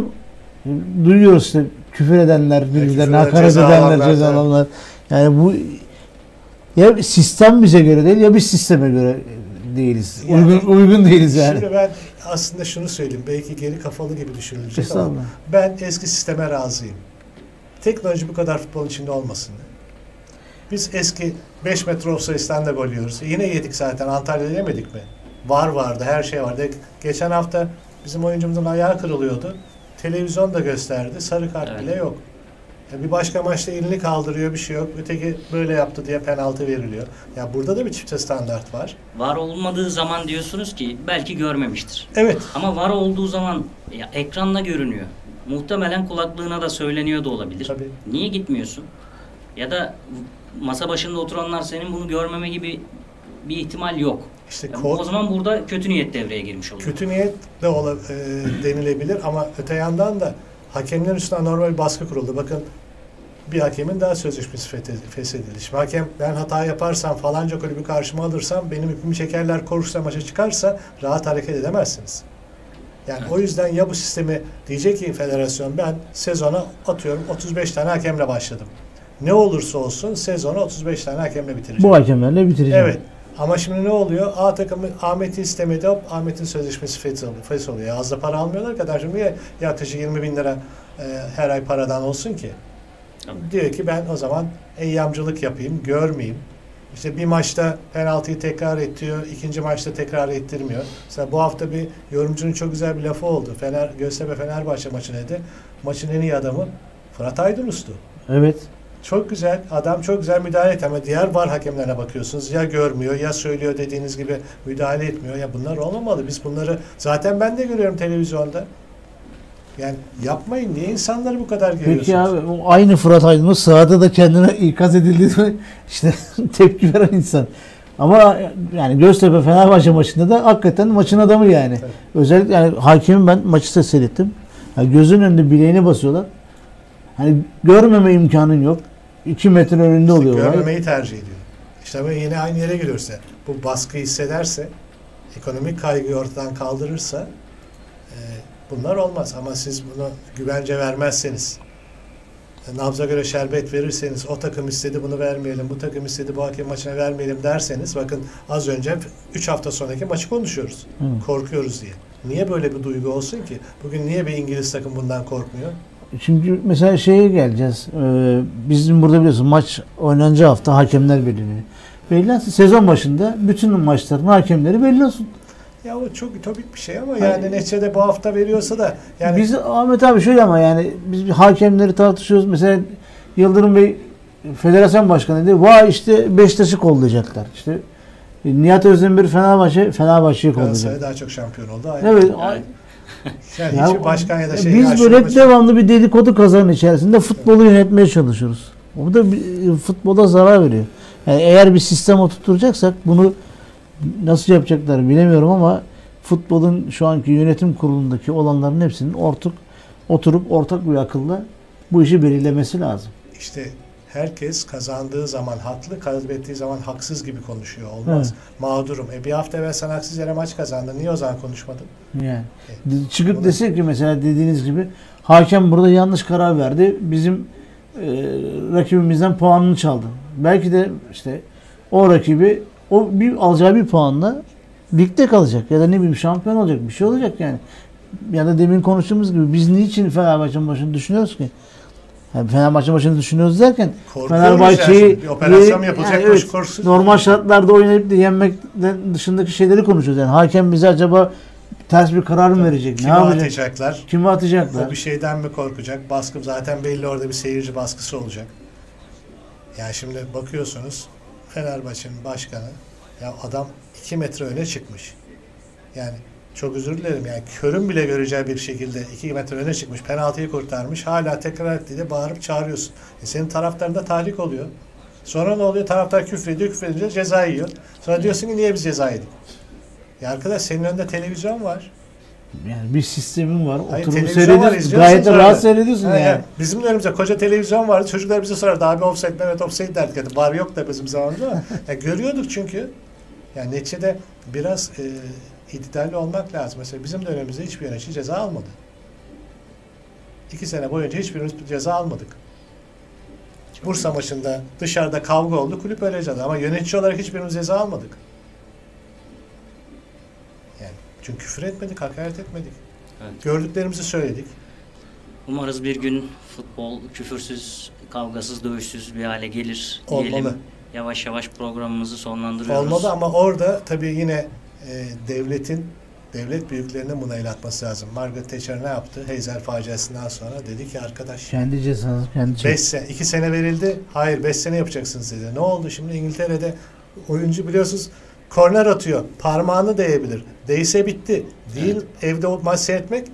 e, duyuyoruz işte küfür edenler, birbirlerine hakaret ceza edenler, alanlar, ceza evet. alanlar. Yani bu ya sistem bize göre değil ya biz sisteme göre değiliz. Yani- uygun uygun değiliz yani. Şimdi ben aslında şunu söyleyeyim. Belki geri kafalı gibi düşünülecek ama ben eski sisteme razıyım. Teknoloji bu kadar futbolun içinde olmasın. Biz eski 5 metre offside'den de gol yiyoruz. E, Yine yedik zaten. Antalya'da yemedik mi? Var vardı, her şey vardı. Geçen hafta bizim oyuncumuzun ayağı kırılıyordu. Televizyon da gösterdi. Sarı kart Evet. bile yok. Ya bir başka maçta elini kaldırıyor bir şey yok. Öteki böyle yaptı diye penaltı veriliyor. Ya burada da bir çifte standart var. Var olmadığı zaman diyorsunuz ki belki görmemiştir. Evet. Ama var olduğu zaman ya, ekranda görünüyor. Muhtemelen kulaklığına da söyleniyor da olabilir. Tabii. Niye gitmiyorsun? Ya da masa başında oturanlar senin bunu görmeme gibi bir ihtimal yok. İşte Yani o zaman burada kötü niyet devreye girmiş oluyor. Kötü niyet de ola, e, denilebilir ama öte yandan da hakemlerin üstüne normal bir baskı kuruldu. Bakın bir hakemin daha sözleşmesi feshedildi. Şimdi hakem ben hata yaparsam falanca kulübü karşıma alırsam benim ipimi çekerler korursa maça çıkarsa rahat hareket edemezsiniz. Yani o yüzden ya bu sistemi diyecek ki federasyon ben sezona atıyorum 35 tane hakemle başladım. Ne olursa olsun sezonu 35 tane hakemle bitireceğim. Bu hakemlerle bitireceğim. Evet. Ama şimdi ne oluyor? A takımı Ahmet'i istemedi. Hop Ahmet'in sözleşmesi fesholuyor. fesholuyor. Az da para almıyorlar kadar şimdi ya- yaklaşık 20 bin lira e, her ay paradan olsun ki. Tabii. Diyor ki ben o zaman eyyamcılık yapayım, görmeyeyim. İşte bir maçta penaltıyı tekrar ettiriyor, ikinci maçta tekrar ettirmiyor. Mesela bu hafta bir yorumcunun çok güzel bir lafı oldu. Fener, Göztepe Fenerbahçe maçı dedi. Maçın en iyi adamı Fırat Aydınus'tu. Evet. Çok güzel. Adam çok güzel müdahale etti ama diğer var hakemlerine bakıyorsunuz. Ya görmüyor ya söylüyor dediğiniz gibi müdahale etmiyor. Ya bunlar olmamalı. Biz bunları zaten ben de görüyorum televizyonda. Yani yapmayın. Niye insanları bu kadar geriyorsunuz? Peki abi o aynı Fırat Aydınus sahada da kendine ikaz edildi [LAUGHS] işte tepki veren insan. Ama yani Göztepe Fenerbahçe maçında da hakikaten maçın adamı yani. Tabii. Özellikle yani hakemin ben maçı seyrettim. Yani gözün önünde bileğine basıyorlar. Hani görmeme imkanın yok. 2 metre önünde İşte oluyor. olay. görmemeyi tercih ediyor. İşte böyle yine aynı yere geliyorsa, bu baskı hissederse, ekonomik kaygıyı ortadan kaldırırsa e, bunlar olmaz. Ama siz bunu güvence vermezseniz, e, nabza göre şerbet verirseniz, o takım istedi bunu vermeyelim, bu takım istedi bu hakem maçına vermeyelim derseniz, bakın az önce 3 hafta sonraki maçı konuşuyoruz. Hı. Korkuyoruz diye. Niye böyle bir duygu olsun ki? Bugün niye bir İngiliz takım bundan korkmuyor? Çünkü mesela şeye geleceğiz. Ee, bizim burada biliyorsun maç oynanacağı hafta hakemler belirleniyor. belli olsun. Sezon başında bütün maçların hakemleri belli olsun. Ya o çok ütopik bir şey ama yani neticede bu hafta veriyorsa da yani Biz Ahmet abi şöyle ama yani biz hakemleri tartışıyoruz. Mesela Yıldırım Bey federasyon başkanı dedi. Vay işte Beşiktaş'ı kollayacaklar. İşte Nihat Özdemir Fenerbahçe Fenerbahçe'yi Galatasaray kollayacak. daha çok şampiyon oldu. Aynı. Evet. Yani Yani Ya, başkan ya da şey biz böyle devamlı bir dedikodu kazanın içerisinde futbolu yönetmeye çalışıyoruz. O da bir- futbola zarar veriyor. Yani eğer bir sistem oturtacaksak bunu nasıl yapacaklar bilemiyorum ama futbolun şu anki yönetim kurulundaki olanların hepsinin ortak oturup ortak bir akılla bu işi belirlemesi lazım. İşte herkes kazandığı zaman haklı, kaybettiği zaman haksız gibi konuşuyor. Olmaz. Mağdurum. E bir hafta evvel sen haksız yere maç kazandın. Niye o zaman konuşmadın? Yani D- çıkıp Bunu- desek ki mesela dediğiniz gibi hakem burada yanlış karar verdi. Bizim e, rakibimizden puanını çaldı. Belki de işte o rakibi o bir alacağı bir puanla ligde kalacak ya da ne bileyim şampiyon olacak bir şey olacak yani. Ya da demin konuştuğumuz gibi biz niçin Fenerbahçe'nin başını düşünüyoruz ki? Yani Fenerbahçe başını düşünüyoruz derken Fenerbahçe'yi yani. Evet, koşsun. normal şartlarda oynayıp da yenmekten dışındaki şeyleri konuşuyoruz. Yani hakem bize acaba ters bir karar mı verecek? Kime ne yapacak? atacaklar? Kimi atacaklar? O bir şeyden mi korkacak? Baskı zaten belli orada bir seyirci baskısı olacak. Yani şimdi bakıyorsunuz Fenerbahçe'nin başkanı ya adam 2 metre öne çıkmış. Yani çok özür dilerim yani körün bile göreceği bir şekilde 2 metre öne çıkmış. Penaltıyı kurtarmış. Hala tekrar etti diye bağırıp çağırıyorsun. E senin taraftarında tahrik oluyor. Sonra ne oluyor? Taraftar küfrediyor. Küfredince ceza yiyor. Sonra diyorsun ki niye biz ceza yedik? Ya arkadaş senin önünde televizyon var. Yani bir sistemin var. Hayır, Oturup seyrediyorsun. Gayet de rahat seyrediyorsun yani. yani. Bizim de önümüzde koca televizyon vardı. Çocuklar bize sorardı abi offside mi? Evet offside derdik. Yani var yok da bizim zamanımızda ama [LAUGHS] ya görüyorduk çünkü. Yani neticede biraz e, iddialı olmak lazım. Mesela bizim dönemimizde hiçbir yönetici ceza almadı. İki sene boyunca hiçbirimiz ceza almadık. Bursa maçında dışarıda kavga oldu. Kulüp öyle ceza. Ama yönetici olarak hiçbirimiz ceza almadık. Yani çünkü küfür etmedik, hakaret etmedik. Evet. Gördüklerimizi söyledik. Umarız bir gün futbol küfürsüz, kavgasız, dövüşsüz bir hale gelir diyelim. Olmalı. Yavaş yavaş programımızı sonlandırıyoruz. Olmalı ama orada tabii yine e, devletin devlet büyüklerine buna el atması lazım. Margaret Thatcher ne yaptı? Heyzer faciasından sonra dedi ki arkadaş Kendi cezanı kendi 5 çek. sene, 2 sene verildi. Hayır 5 sene yapacaksınız dedi. Ne oldu şimdi İngiltere'de oyuncu biliyorsunuz korner atıyor. Parmağını değebilir. Değse bitti. Değil evde o maç seyretmek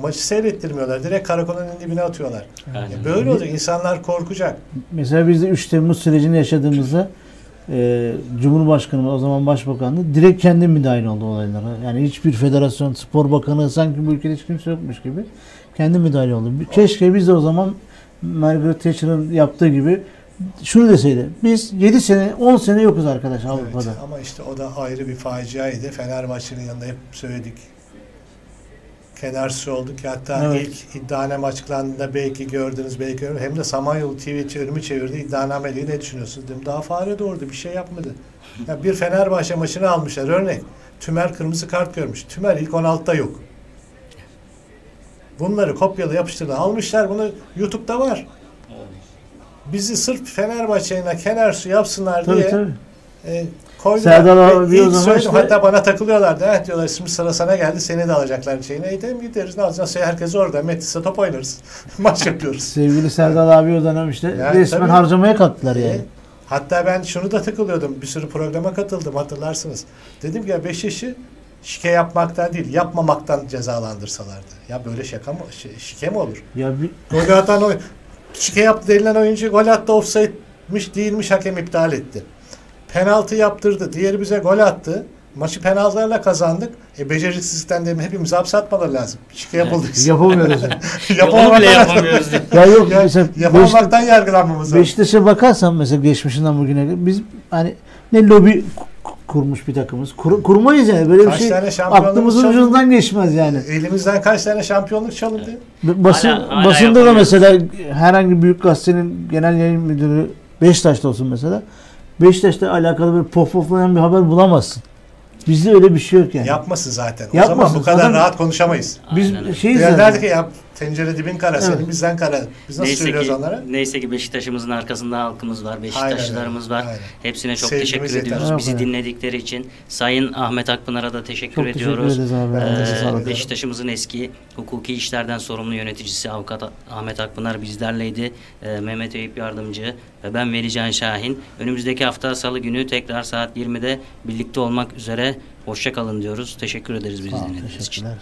maçı seyrettirmiyorlar. Direkt karakolun dibine atıyorlar. E, böyle olacak. İnsanlar korkacak. Mesela biz de 3 Temmuz sürecini yaşadığımızda e, Cumhurbaşkanı o zaman Başbakanlığı direkt kendi müdahil oldu olaylara. Yani hiçbir federasyon, spor bakanı sanki bu ülkede hiç kimse yokmuş gibi kendi müdahil oldu. Keşke biz de o zaman Margaret Thatcher'ın yaptığı gibi şunu deseydi. Biz 7 sene, 10 sene yokuz arkadaş Avrupa'da. Evet, ama işte o da ayrı bir faciaydı. Fenerbahçe'nin yanında hep söyledik. Kenarsız olduk. Hatta Evet. ilk iddianame açıklandığında belki gördünüz, belki görmediniz. Hem de Samanyolu TV çevirimi çevirdi. İddianameyi ne düşünüyorsunuz dedim. Daha fare doğurdu. Bir şey yapmadı. Ya bir Fenerbahçe maçını almışlar. Örnek. Tümer kırmızı kart görmüş. Tümer ilk 16'da yok. Bunları kopyala yapıştırdı. Almışlar bunu YouTube'da var. Bizi sırf Fenerbahçe'yle kenar su yapsınlar Tabii diye tabii. e, koydular. Serdar abi o zaman işte- hatta bana takılıyorlardı. Evet diyorlar şimdi sıra sana geldi seni de alacaklar şeyine. E dedim gideriz ne alacağız? Şey, herkes orada. Metis'e top oynarız. [LAUGHS] Maç yapıyoruz. Sevgili Serdar abi o dönem işte Yani resmen tabii. harcamaya kalktılar yani. E, hatta ben şunu da takılıyordum. Bir sürü programa katıldım hatırlarsınız. Dedim ki ya Beşiktaş'ı şike yapmaktan değil yapmamaktan cezalandırsalardı. Ya böyle şaka mı? şi- Şike mi olur? Ya bir, [LAUGHS] Golü atan şike yaptı denilen oyuncu gol attı offside'miş değilmiş hakem iptal etti. Penaltı yaptırdı. Diğeri bize gol attı. Maçı penaltılarla kazandık. E beceriksizlikten de hepimiz hapse atmaları lazım. Şike yapıldıysa. yapamıyoruz. yani. [LAUGHS] Onu bile yapamıyoruz. ya yok Ya, mesela Beşiktaş- yapamamaktan yargılanmamız lazım. Beşiktaş'a bakarsan mesela geçmişinden bugüne biz hani ne lobi ku- kurmuş bir takımız. Kur, kurmayız yani. Böyle Kaç bir şey aklımızın çalındı? ucundan geçmez yani. Elimizden kaç tane şampiyonluk çalındı? Basın, Hala- hala basında da mesela herhangi büyük gazetenin genel yayın müdürü Beşiktaş'ta olsun mesela. Beşiktaş'ta alakalı bir pof poflayan bir haber bulamazsın. Bizde öyle bir şey yok yani. Yapmasın zaten. O Yapmasın. zaman bu kadar Zaten- rahat konuşamayız. Biz şeyiz Ya yani. derdi ki ya Tencere dibin kara, senin Evet. bizden kara. Biz nasıl Neyse söylüyoruz ki, onlara? neyse ki Beşiktaş'ımızın arkasında halkımız var, Beşiktaşlılarımız var. aynen. Hepsine çok Sevgimiz teşekkür yeter. ediyoruz. Bizi dinledikleri için. Sayın Ahmet Akpınar'a da teşekkür Çok teşekkür ediyoruz. ederiz abi. Ee, Ayağınıza sağlık. Beşiktaş'ımızın eski hukuki işlerden sorumlu yöneticisi avukat Ahmet Akpınar bizlerleydi. Ee, Mehmet Eyüp Yardımcı ve ben Velican Şahin. Önümüzdeki hafta Salı günü tekrar saat 20'de birlikte olmak üzere. Hoşça kalın diyoruz. Teşekkür ederiz bizi dinlediğiniz için. teşekkürler.